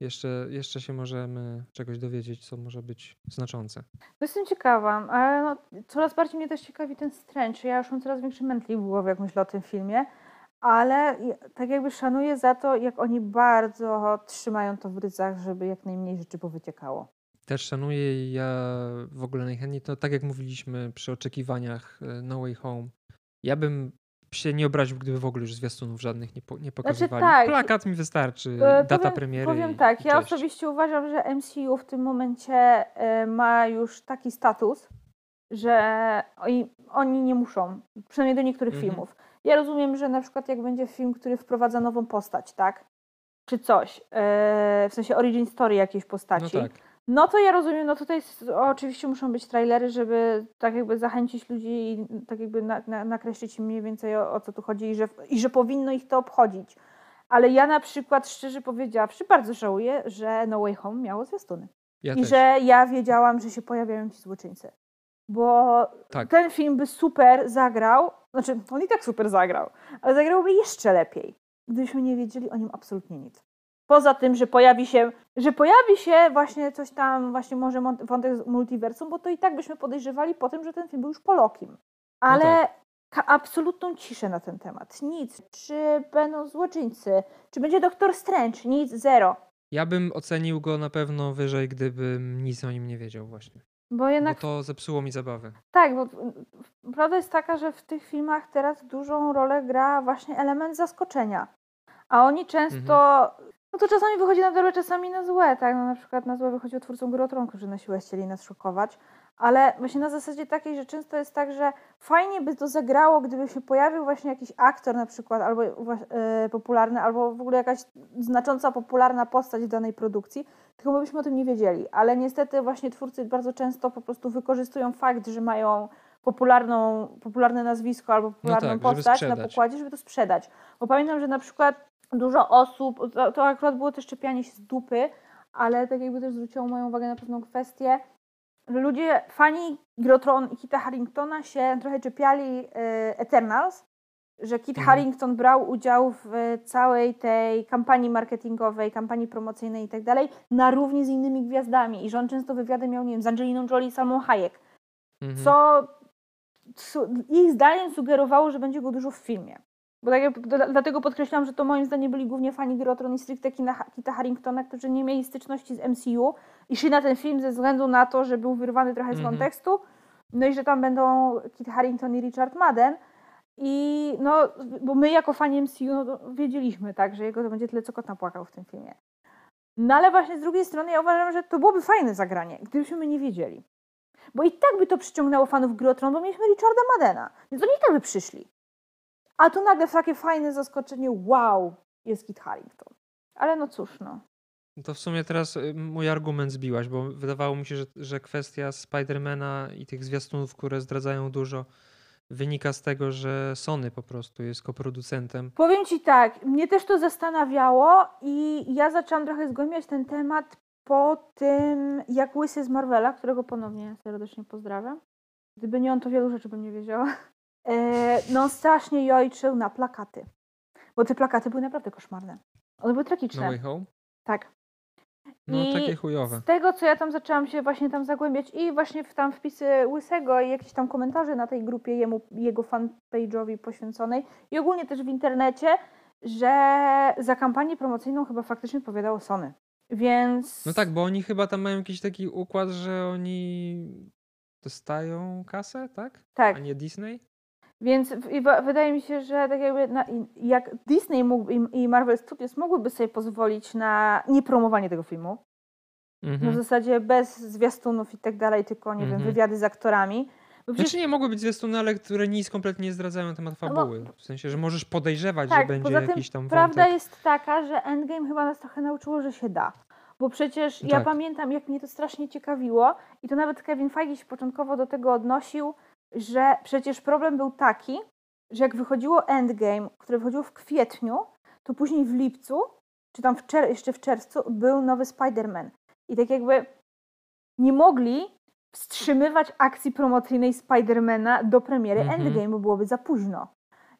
jeszcze, jeszcze się możemy czegoś dowiedzieć, co może być znaczące. Jestem ciekawa, ale no, coraz bardziej mnie też ciekawi ten Strange. Ja już mam coraz większy mętli w głowie, jak myślę o tym filmie ale tak jakby szanuję za to, jak oni bardzo trzymają to w ryzach, żeby jak najmniej rzeczy powyciekało. Też szanuję ja w ogóle najchętniej to, tak jak mówiliśmy przy oczekiwaniach e, No Way Home, ja bym się nie obraził, gdyby w ogóle już zwiastunów żadnych nie, po, nie znaczy pokazywali. Znaczy, tak. Plakat mi wystarczy, e, data powiem, premiery. Powiem tak, i ja osobiście uważam, że MCU w tym momencie y, ma już taki status, że oni, oni nie muszą, przynajmniej do niektórych mhm. filmów. Ja rozumiem, że na przykład jak będzie film, który wprowadza nową postać, tak? Czy coś, yy, w sensie origin story jakiejś postaci. No, tak. no to ja rozumiem, no tutaj oczywiście muszą być trailery, żeby tak jakby zachęcić ludzi i tak jakby na, na, nakreślić im mniej więcej o, o co tu chodzi i że, i że powinno ich to obchodzić. Ale ja na przykład, szczerze powiedziawszy, bardzo żałuję, że No Way Home miało zwiastuny. Ja I też. że ja wiedziałam, że się pojawiają ci złoczyńcy bo tak. ten film by super zagrał, znaczy on i tak super zagrał, ale zagrałby jeszcze lepiej, gdybyśmy nie wiedzieli o nim absolutnie nic. Poza tym, że pojawi się, że pojawi się właśnie coś tam, właśnie może wątek multiversum, bo to i tak byśmy podejrzewali po tym, że ten film był już po Lokim. Ale no tak. absolutną ciszę na ten temat. Nic. Czy będą złoczyńcy? Czy będzie Doktor Strange? Nic, zero. Ja bym ocenił go na pewno wyżej, gdybym nic o nim nie wiedział właśnie. Bo jednak. Bo to zepsuło mi zabawę. Tak, bo prawda jest taka, że w tych filmach teraz dużą rolę gra właśnie element zaskoczenia. A oni często. Mhm. No to czasami wychodzi na dobre, czasami na złe, tak? No na przykład na złe wychodzi o twórcą Gry którzy na siłę chcieli nas szokować. Ale właśnie na zasadzie takiej, że często jest tak, że fajnie by to zagrało, gdyby się pojawił właśnie jakiś aktor na przykład, albo yy, popularny, albo w ogóle jakaś znacząca, popularna postać w danej produkcji, tylko byśmy o tym nie wiedzieli. Ale niestety właśnie twórcy bardzo często po prostu wykorzystują fakt, że mają popularną, popularne nazwisko albo no popularną no tak, postać na pokładzie, żeby to sprzedać. Bo pamiętam, że na przykład dużo osób, to, to akurat było też czepianie się z dupy, ale tak jakby też zwróciło moją uwagę na pewną kwestię, ludzie, fani Grotron i Kita Harringtona się trochę czepiali y, Eternals, że Kit mhm. Harrington brał udział w całej tej kampanii marketingowej, kampanii promocyjnej i tak dalej, na równi z innymi gwiazdami i że on często wywiady miał, nie wiem, z Angeliną Jolie i Salmą Hayek. Mhm. Co ich zdaniem sugerowało, że będzie go dużo w filmie. Bo tak jak, dlatego podkreślam, że to moim zdaniem byli głównie fani gry o Tron i stricte Kita Harringtona, którzy nie mieli styczności z MCU i szli na ten film ze względu na to, że był wyrwany trochę z mm -hmm. kontekstu, no i że tam będą Kit Harrington i Richard Madden. I no, bo my jako fani MCU no, wiedzieliśmy, tak, że jego to będzie tyle, co kot napłakał w tym filmie. No ale właśnie z drugiej strony ja uważam, że to byłoby fajne zagranie, gdybyśmy my nie wiedzieli. Bo i tak by to przyciągnęło fanów gry o Tron, bo mieliśmy Richarda Madena, więc oni i tak by przyszli. A tu nagle takie fajne zaskoczenie, wow, jest Kit Harington. Ale no cóż, no. To w sumie teraz y, mój argument zbiłaś, bo wydawało mi się, że, że kwestia Spidermana i tych zwiastunów, które zdradzają dużo, wynika z tego, że Sony po prostu jest koproducentem. Powiem ci tak, mnie też to zastanawiało i ja zaczęłam trochę zgłębiać ten temat po tym, jak Łysy z Marvela, którego ponownie serdecznie pozdrawiam. Gdyby nie on, to wielu rzeczy bym nie wiedziała. E, no strasznie jojczył na plakaty. Bo te plakaty były naprawdę koszmarne. One były tragiczne. No Way Home? Tak. No I takie chujowe. Z tego, co ja tam zaczęłam się właśnie tam zagłębiać i właśnie w tam wpisy Łysego i jakieś tam komentarze na tej grupie jemu, jego fanpage'owi poświęconej i ogólnie też w internecie, że za kampanię promocyjną chyba faktycznie odpowiadało Sony. Więc... No tak, bo oni chyba tam mają jakiś taki układ, że oni dostają kasę, tak? Tak. A nie Disney? Więc wydaje mi się, że tak jakby na, jak Disney mógł, i Marvel Studios mogłyby sobie pozwolić na niepromowanie tego filmu, mhm. w zasadzie bez zwiastunów i tak dalej, tylko nie mhm. wiem, wywiady z aktorami. Bo przecież... Znaczy nie mogły być zwiastuny, ale które nic kompletnie nie zdradzają na temat no fabuły. W sensie, że możesz podejrzewać, tak, że będzie tym jakiś tam wątek. Prawda jest taka, że Endgame chyba nas trochę nauczyło, że się da. Bo przecież tak. ja pamiętam, jak mnie to strasznie ciekawiło i to nawet Kevin Feige się początkowo do tego odnosił, że przecież problem był taki, że jak wychodziło Endgame, które wychodziło w kwietniu, to później w lipcu, czy tam w czer- jeszcze w czerwcu, był nowy Spider-Man. I tak jakby nie mogli wstrzymywać akcji promocyjnej Spidermana do premiery mm-hmm. Endgame, bo byłoby za późno.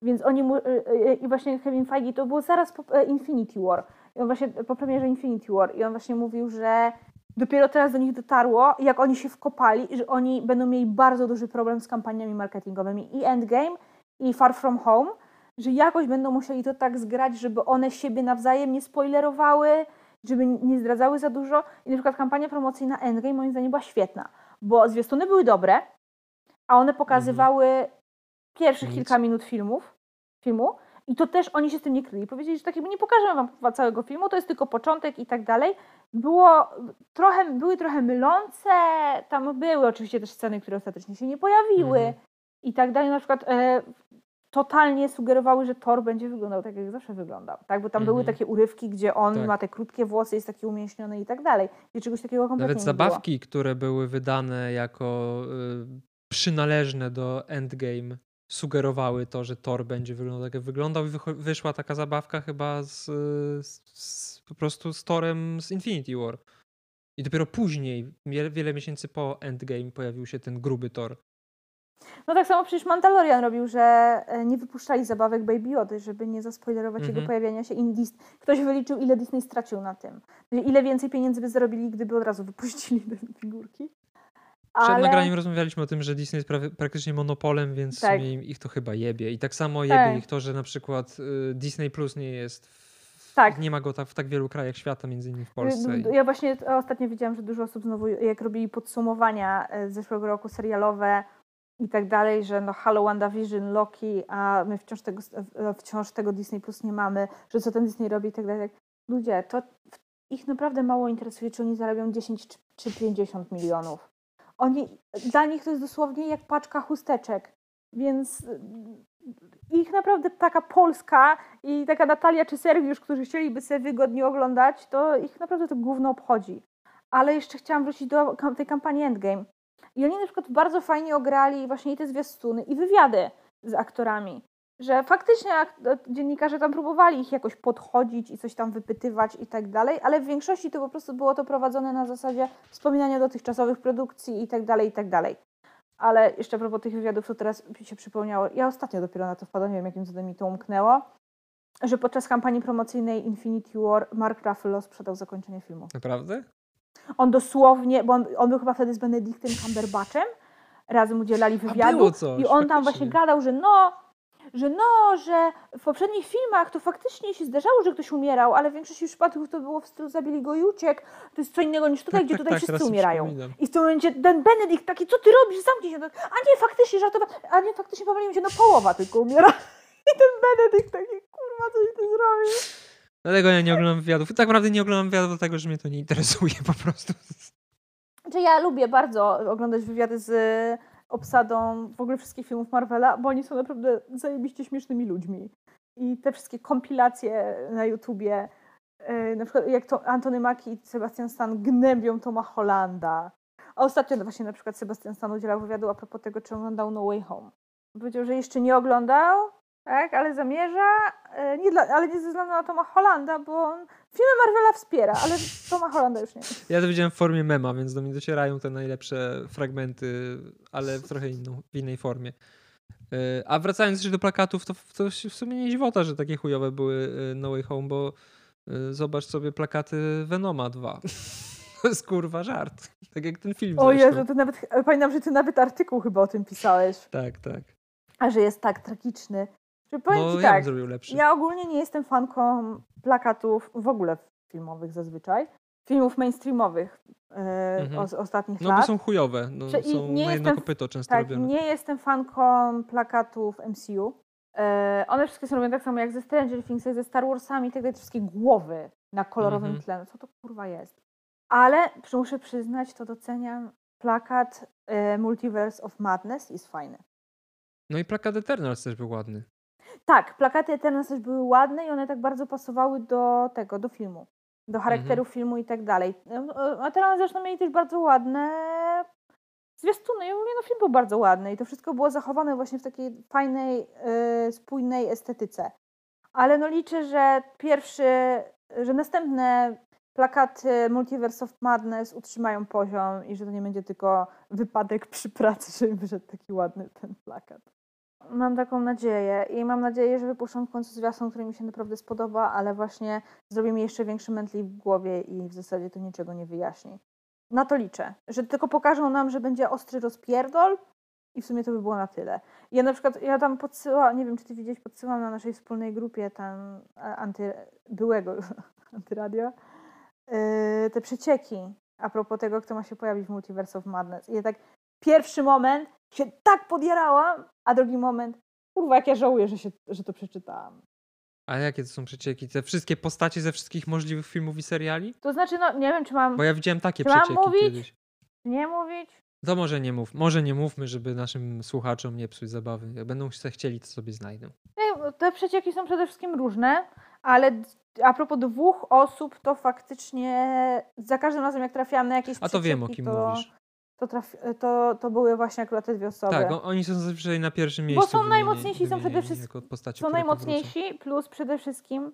Więc oni mu, y, y, y, i właśnie Kevin Feige to było zaraz po e, Infinity War. I on właśnie po premierze Infinity War i on właśnie mówił, że dopiero teraz do nich dotarło, jak oni się wkopali, że oni będą mieli bardzo duży problem z kampaniami marketingowymi i Endgame, i Far From Home, że jakoś będą musieli to tak zgrać, żeby one siebie nawzajem nie spoilerowały, żeby nie zdradzały za dużo. I na przykład kampania promocyjna Endgame moim zdaniem była świetna, bo zwiastuny były dobre, a one pokazywały mhm. pierwszych Nic. kilka minut filmów, filmu, i to też oni się z tym nie kryli. Powiedzieli, że tak jakby nie pokażemy wam całego filmu, to jest tylko początek i tak dalej. Było trochę, były trochę mylące, tam były oczywiście też sceny, które ostatecznie się nie pojawiły mhm. i tak dalej. Na przykład e, totalnie sugerowały, że Thor będzie wyglądał tak, jak zawsze wyglądał. Tak? Bo tam były mhm. takie urywki, gdzie on tak. ma te krótkie włosy, jest taki umięśniony i tak dalej. I czegoś takiego kompletnie Nawet zabawki, które były wydane jako y, przynależne do Endgame sugerowały to, że Thor będzie wyglądał tak jak wyglądał i wyszła taka zabawka chyba z, z, z, po prostu z Torem z Infinity War. I dopiero później, wiele, wiele miesięcy po Endgame pojawił się ten gruby Thor. No tak samo przecież Mandalorian robił, że e, nie wypuszczali zabawek Baby Yody, żeby nie zaspoilerować jego mhm. pojawiania się. Indis. Ktoś wyliczył, ile Disney stracił na tym. Ile więcej pieniędzy by zarobili, gdyby od razu wypuścili te figurki. Ale... Przed nagraniem rozmawialiśmy o tym, że Disney jest prawie, praktycznie monopolem, więc tak. ich to chyba jebie. I tak samo jebie tak. ich to, że na przykład y, Disney Plus nie jest. W, tak. Nie ma go w tak wielu krajach świata, między innymi w Polsce. Ja właśnie ostatnio widziałam, że dużo osób znowu, jak robili podsumowania z zeszłego roku serialowe i tak dalej, że no Halo, WandaVision, Loki, a my wciąż tego, wciąż tego Disney Plus nie mamy, że co ten Disney robi i tak dalej. Ludzie, to ich naprawdę mało interesuje, czy oni zarabią 10 czy 50 milionów. Oni, dla nich to jest dosłownie jak paczka chusteczek. Więc y, ich naprawdę taka Polska i taka Natalia czy Sergiusz, którzy chcieliby sobie wygodnie oglądać, to ich naprawdę to gówno obchodzi. Ale jeszcze chciałam wrócić do tej kampanii Endgame. I oni na przykład bardzo fajnie ograli właśnie i te zwiastuny i wywiady z aktorami że faktycznie dziennikarze tam próbowali ich jakoś podchodzić i coś tam wypytywać i tak dalej, ale w większości to po prostu było to prowadzone na zasadzie wspominania dotychczasowych produkcji i tak dalej, i tak dalej. Ale jeszcze a propos tych wywiadów, to teraz mi się przypomniało, ja ostatnio dopiero na to wpadłam, nie wiem jakim cudem mi to umknęło, że podczas kampanii promocyjnej Infinity War Mark Ruffalo sprzedał zakończenie filmu. Naprawdę? On dosłownie, bo on, on był chyba wtedy z Benedictem Cumberbatchem, razem udzielali wywiadu. I on tam właśnie gadał, że no, że no, że w poprzednich filmach to faktycznie się zdarzało, że ktoś umierał, ale w większości przypadków to było w stylu zabili go i uciekł. To jest co innego niż tutaj, Tak, gdzie tak, tutaj tak, wszyscy umierają. I w tym momencie ten Benedikt taki, co ty robisz? Zamknij się. A nie, faktycznie żartowałem. A nie, faktycznie pomyliłem się, no połowa tylko umiera. I ten Benedikt taki, kurwa, coś ty zrobił. Dlatego ja nie oglądam wywiadów. Tak naprawdę nie oglądam wywiadów, dlatego że mnie to nie interesuje po prostu. Znaczy ja lubię bardzo oglądać wywiady z obsadą w ogóle wszystkich filmów Marvela, bo oni są naprawdę zajebiście śmiesznymi ludźmi. I te wszystkie kompilacje na YouTubie, yy, na przykład jak to Antony Mackie i Sebastian Stan gnębią Toma Hollanda. A ostatnio właśnie na przykład Sebastian Stan udzielał wywiadu a propos tego, czy oglądał No Way Home. Powiedział, że jeszcze nie oglądał, tak, ale zamierza, yy, nie dla, ale nie ze względu na Toma Hollanda, bo on filmy Marvela wspiera, ale Toma Hollanda już nie. Ja to widziałem w formie mema, więc do mnie docierają te najlepsze fragmenty, ale w trochę inną, w innej formie. Yy, A wracając jeszcze do plakatów, to, to w sumie nie dziwota, że takie chujowe były yy, No Way Home, bo zobacz sobie plakaty Venoma 2. To jest kurwa żart. Tak jak ten film O. Jezu, to nawet, pamiętam, że ty nawet artykuł chyba o tym pisałeś, Tak, tak. a że jest tak tragiczny. Że powiem No ci ja tak, lepszy. ja ogólnie nie jestem fanką plakatów, w ogóle filmowych zazwyczaj, filmów mainstreamowych e, Mhm. z ostatnich No bo lat. są chujowe. No, i są nie na jedno kopyto często tak, robione. nie jestem fanką plakatów MCU. E, one wszystkie są robione tak samo jak ze Stranger Things, jak ze Star Warsami, tak dalej, wszystkie głowy na kolorowym Mhm. tle. No Co to kurwa jest? Ale muszę przyznać, to doceniam, plakat e, Multiverse of Madness jest fajny. No i plakat Eternals też był ładny. Tak, plakaty Eternals też były ładne i one tak bardzo pasowały do tego, do filmu. Do charakteru filmu i tak dalej. E, Eternals zresztą mieli też bardzo ładne zwiastuny i ogólnie no film był bardzo ładny i to wszystko było zachowane właśnie w takiej fajnej, e, spójnej estetyce. Ale no liczę, że pierwszy, że następne plakaty Multiverse of Madness utrzymają poziom i że to nie będzie tylko wypadek przy pracy, żeby wyszedł taki ładny ten plakat. Mam taką nadzieję i mam nadzieję, że wypuszczą w końcu zwiastun, który mi się naprawdę spodoba, ale właśnie zrobi mi jeszcze większy mętli w głowie i w zasadzie to niczego nie wyjaśni. Na to liczę, że tylko pokażą nam, że będzie ostry rozpierdol i w sumie to by było na tyle. Ja na przykład, ja tam podsyłam, nie wiem czy ty widziałeś, podsyłam na naszej wspólnej grupie tam e, anty, byłego antyradia yy, te przecieki a propos tego, kto ma się pojawić w Multiverse of Madness. I ja tak pierwszy moment się tak podjarałam, a drugi moment, kurwa, jak ja żałuję, że, się, że to przeczytałam. A jakie to są przecieki? Te wszystkie postacie ze wszystkich możliwych filmów i seriali? To znaczy, no nie wiem, czy mam Bo ja widziałem takie Czy mam przecieki mówić? kiedyś. nie mówić. To może nie mów. Może nie mówmy, żeby naszym słuchaczom nie psuć zabawy. Jak będą se chcieli, to sobie znajdą. Nie, Te przecieki są przede wszystkim różne, ale a propos dwóch osób, to faktycznie za każdym razem, jak trafiłam na jakieś A to wiem, o kim to, mówisz. To, to, to były właśnie akurat te dwie osoby. Tak, oni są zazwyczaj na pierwszym Bo miejscu. są wymieni- najmocniejsi, są przede wszystkim- są które powrócą. najmocniejsi, plus przede wszystkim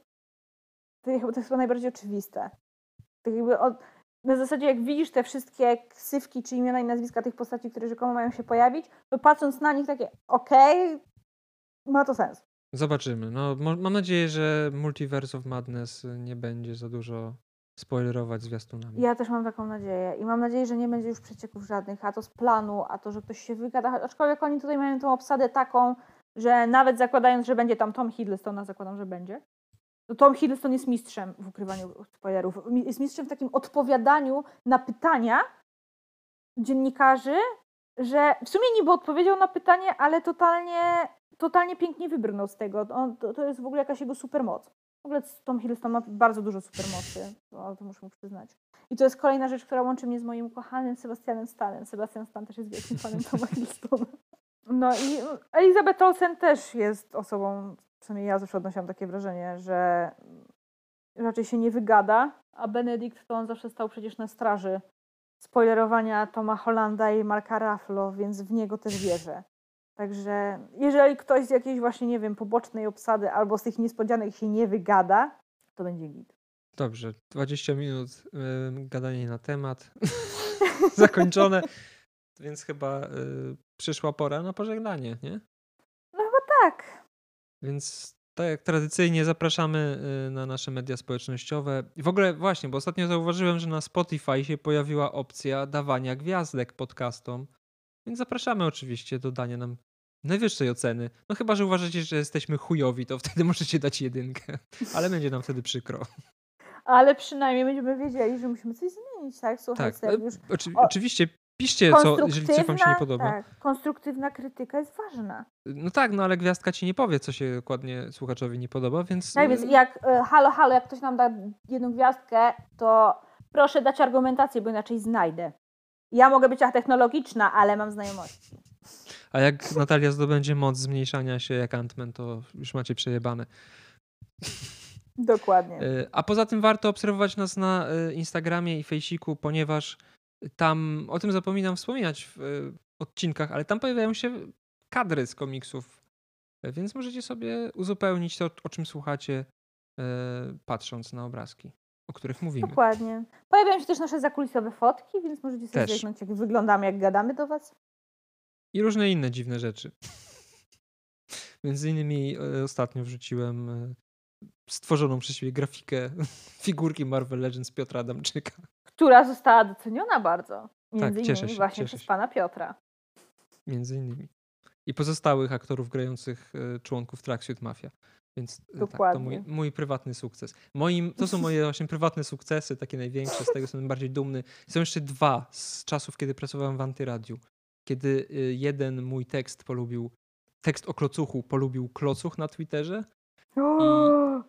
to, chyba- to jest chyba najbardziej oczywiste. Tak jakby od, na zasadzie jak widzisz te wszystkie ksywki czy imiona i nazwiska tych postaci, które rzekomo mają się pojawić, to patrząc na nich takie okej, ma to sens. Zobaczymy. No, mam nadzieję, że Multiverse of Madness nie będzie za dużo spoilerować zwiastunami. Ja też mam taką nadzieję i mam nadzieję, że nie będzie już przecieków żadnych, a to z planu, a to, że ktoś się wygada, aczkolwiek oni tutaj mają tą obsadę taką, że nawet zakładając, że będzie tam Tom Hiddleston, a zakładam, że będzie, to Tom Hiddleston jest mistrzem w ukrywaniu spoilerów. Jest mistrzem w takim odpowiadaniu na pytania dziennikarzy, że w sumie niby odpowiedział na pytanie, ale totalnie, totalnie pięknie wybrnął z tego. On, to, to jest w ogóle jakaś jego supermoc. W ogóle Tom Hiddleston ma bardzo dużo supermocy, to, to muszę mu przyznać. I to jest kolejna rzecz, która łączy mnie z moim ukochanym Sebastianem Stanem. Sebastian Stan też jest wielkim fanem Toma Hiddlestona. No i Elizabeth Olsen też jest osobą, przynajmniej ja zawsze odnosiłam takie wrażenie, że raczej się nie wygada, a Benedikt to on zawsze stał przecież na straży spoilerowania Toma Hollanda i Marka Ruffalo, więc w niego też wierzę. Także jeżeli ktoś z jakiejś właśnie, nie wiem, pobocznej obsady albo z tych niespodzianek się nie wygada, to będzie git. Dobrze, 20 minut gadanie na temat. Zakończone. Więc chyba y, przyszła pora na pożegnanie, nie? Tak. Więc tak jak tradycyjnie zapraszamy y, na nasze media społecznościowe. I w ogóle właśnie, bo ostatnio zauważyłem, że na Spotify się pojawiła opcja dawania gwiazdek podcastom. Więc zapraszamy oczywiście do dania nam najwyższej oceny. No chyba, że uważacie, że jesteśmy chujowi, to wtedy możecie dać jedynkę. Ale będzie nam wtedy przykro. Ale przynajmniej będziemy wiedzieli, że musimy coś zmienić, tak? Słuchaj, Tak, Sergiusz. Oczy, O- oczywiście piszcie, co, jeżeli coś wam się nie podoba. Tak, konstruktywna krytyka jest ważna. No tak, no ale gwiazdka ci nie powie, co się dokładnie słuchaczowi nie podoba, więc... Tak więc jak e, halo, halo, jak ktoś nam da jedną gwiazdkę, to proszę dać argumentację, bo inaczej znajdę. Ja mogę być technologiczna, ale mam znajomości. A jak Natalia zdobędzie moc zmniejszania się jak Ant-Man, to już macie przejebane. Dokładnie. E, A poza tym warto obserwować nas na e, Instagramie i Fejsiku, ponieważ tam, o tym zapominam wspominać w e, odcinkach, ale tam pojawiają się kadry z komiksów, więc możecie sobie uzupełnić to, o czym słuchacie, patrząc na obrazki, o których mówimy. Dokładnie. Pojawiają się też nasze zakulisowe fotki, więc możecie sobie zerknąć, jak wyglądamy, jak gadamy do was. I różne inne dziwne rzeczy. Między innymi e, ostatnio wrzuciłem e, stworzoną przez siebie grafikę figurki Marvel Legends Piotra Adamczyka. Która została doceniona bardzo. Między Tak, cieszę innymi się, właśnie cieszę przez się. pana Piotra. Między innymi. I pozostałych aktorów grających e, członków Tracksuit Mafia. Więc e, tak, to Dokładnie. mój, mój prywatny sukces. Moim, to są moje właśnie prywatne sukcesy, takie największe, z tego jestem najbardziej dumny. Są jeszcze dwa z czasów, kiedy pracowałem w Antyradiu. Kiedy e, jeden mój tekst polubił, tekst o klocuchu polubił klocuch na Twitterze,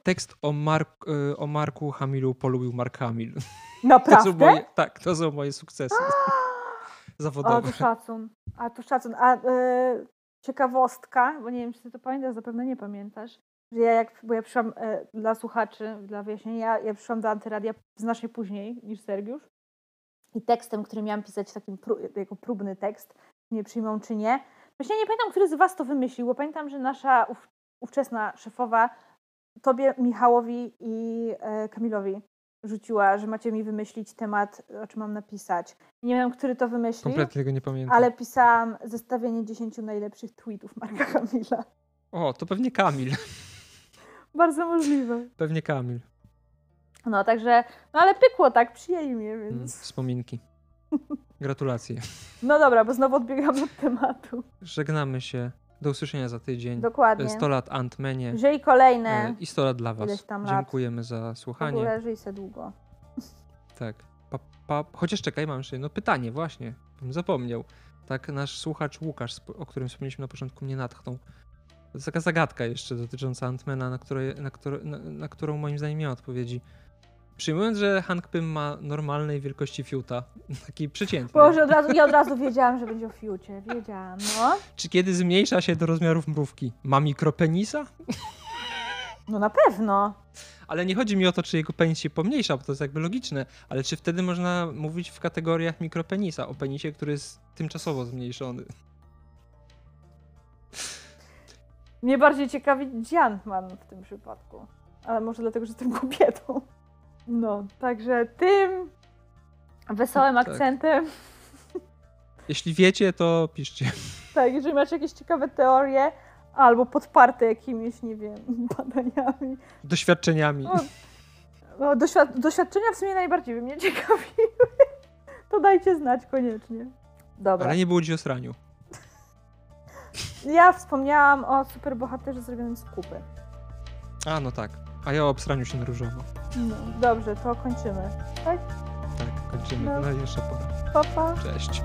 tekst o, Mark, e, o Marku Hamilu polubił Mark Hamil. To Naprawdę? moje, tak, to są moje sukcesy A zawodowe. to szacun. A to szacun. A e, ciekawostka, bo nie wiem, czy ty to pamiętasz, zapewne nie pamiętasz, że ja jak, bo ja przyszłam e, dla słuchaczy, dla wyjaśnienia, ja, ja przyszłam do Antyradia znacznie później niż Sergiusz. I tekstem, który miałam pisać, takim pró- jako próbny tekst, nie przyjmą czy nie. Właśnie nie pamiętam, który z was to wymyślił, bo pamiętam, że nasza ów, ówczesna szefowa tobie, Michałowi i e, Kamilowi rzuciła, że macie mi wymyślić temat, o czym mam napisać. Nie wiem, który to wymyślił, Kompletnie tego nie pamiętam. ale pisałam zestawienie 10 najlepszych tweetów Marka Kamila. O, to pewnie Kamil. Bardzo możliwe. Pewnie Kamil. No, także, no ale pykło, tak, przyjęli mnie, Mm, więc... Wspominki. Gratulacje. No dobra, bo znowu odbiegam od tematu. Żegnamy się. Do usłyszenia za tydzień. Dokładnie. 100 lat Antmenie Żyj kolejne. e, i 100 lat dla Was. lat. Dziękujemy za W słuchanie. ogóle żyj se długo. Tak. Pa, pa, chociaż czekaj, mam jeszcze jedno pytanie, właśnie. Bym zapomniał. Tak, nasz słuchacz Łukasz, o którym wspomnieliśmy na początku, mnie natchnął. To jest taka zagadka jeszcze dotycząca Antmana, na, której, na, którą- na, na którą moim zdaniem nie ma odpowiedzi. Przyjmując, że Hank Pym ma normalnej wielkości fiuta, taki przeciętny, Boże, od razu, ja od razu wiedziałam, że będzie o fiucie. Wiedziałam, no. czy kiedy zmniejsza się do rozmiarów mrówki, ma mikropenisa? No na pewno. Ale nie chodzi mi o to, czy jego penis się pomniejsza, bo to jest jakby logiczne, ale czy wtedy można mówić w kategoriach mikropenisa, o penisie, który jest tymczasowo zmniejszony? Mnie bardziej ciekawi Dziantman w tym przypadku. Ale może dlatego, że jestem kobietą. No, także tym wesołym Tak. akcentem. Jeśli wiecie, to piszcie. Tak, jeżeli macie jakieś ciekawe teorie, albo podparte jakimiś, nie wiem, badaniami. Doświadczeniami. O, No, doświad- doświadczenia w sumie najbardziej by mnie ciekawiły. To dajcie znać koniecznie. Dobra. Ale nie było dziś o sraniu. Ja wspomniałam o superbohaterze zrobionym z kupy. A, no tak. A ja o obsraniu się na różowo. No, dobrze, to kończymy. Tak? Tak, kończymy. No. No, jeszcze pora. Pa, pa. Cześć.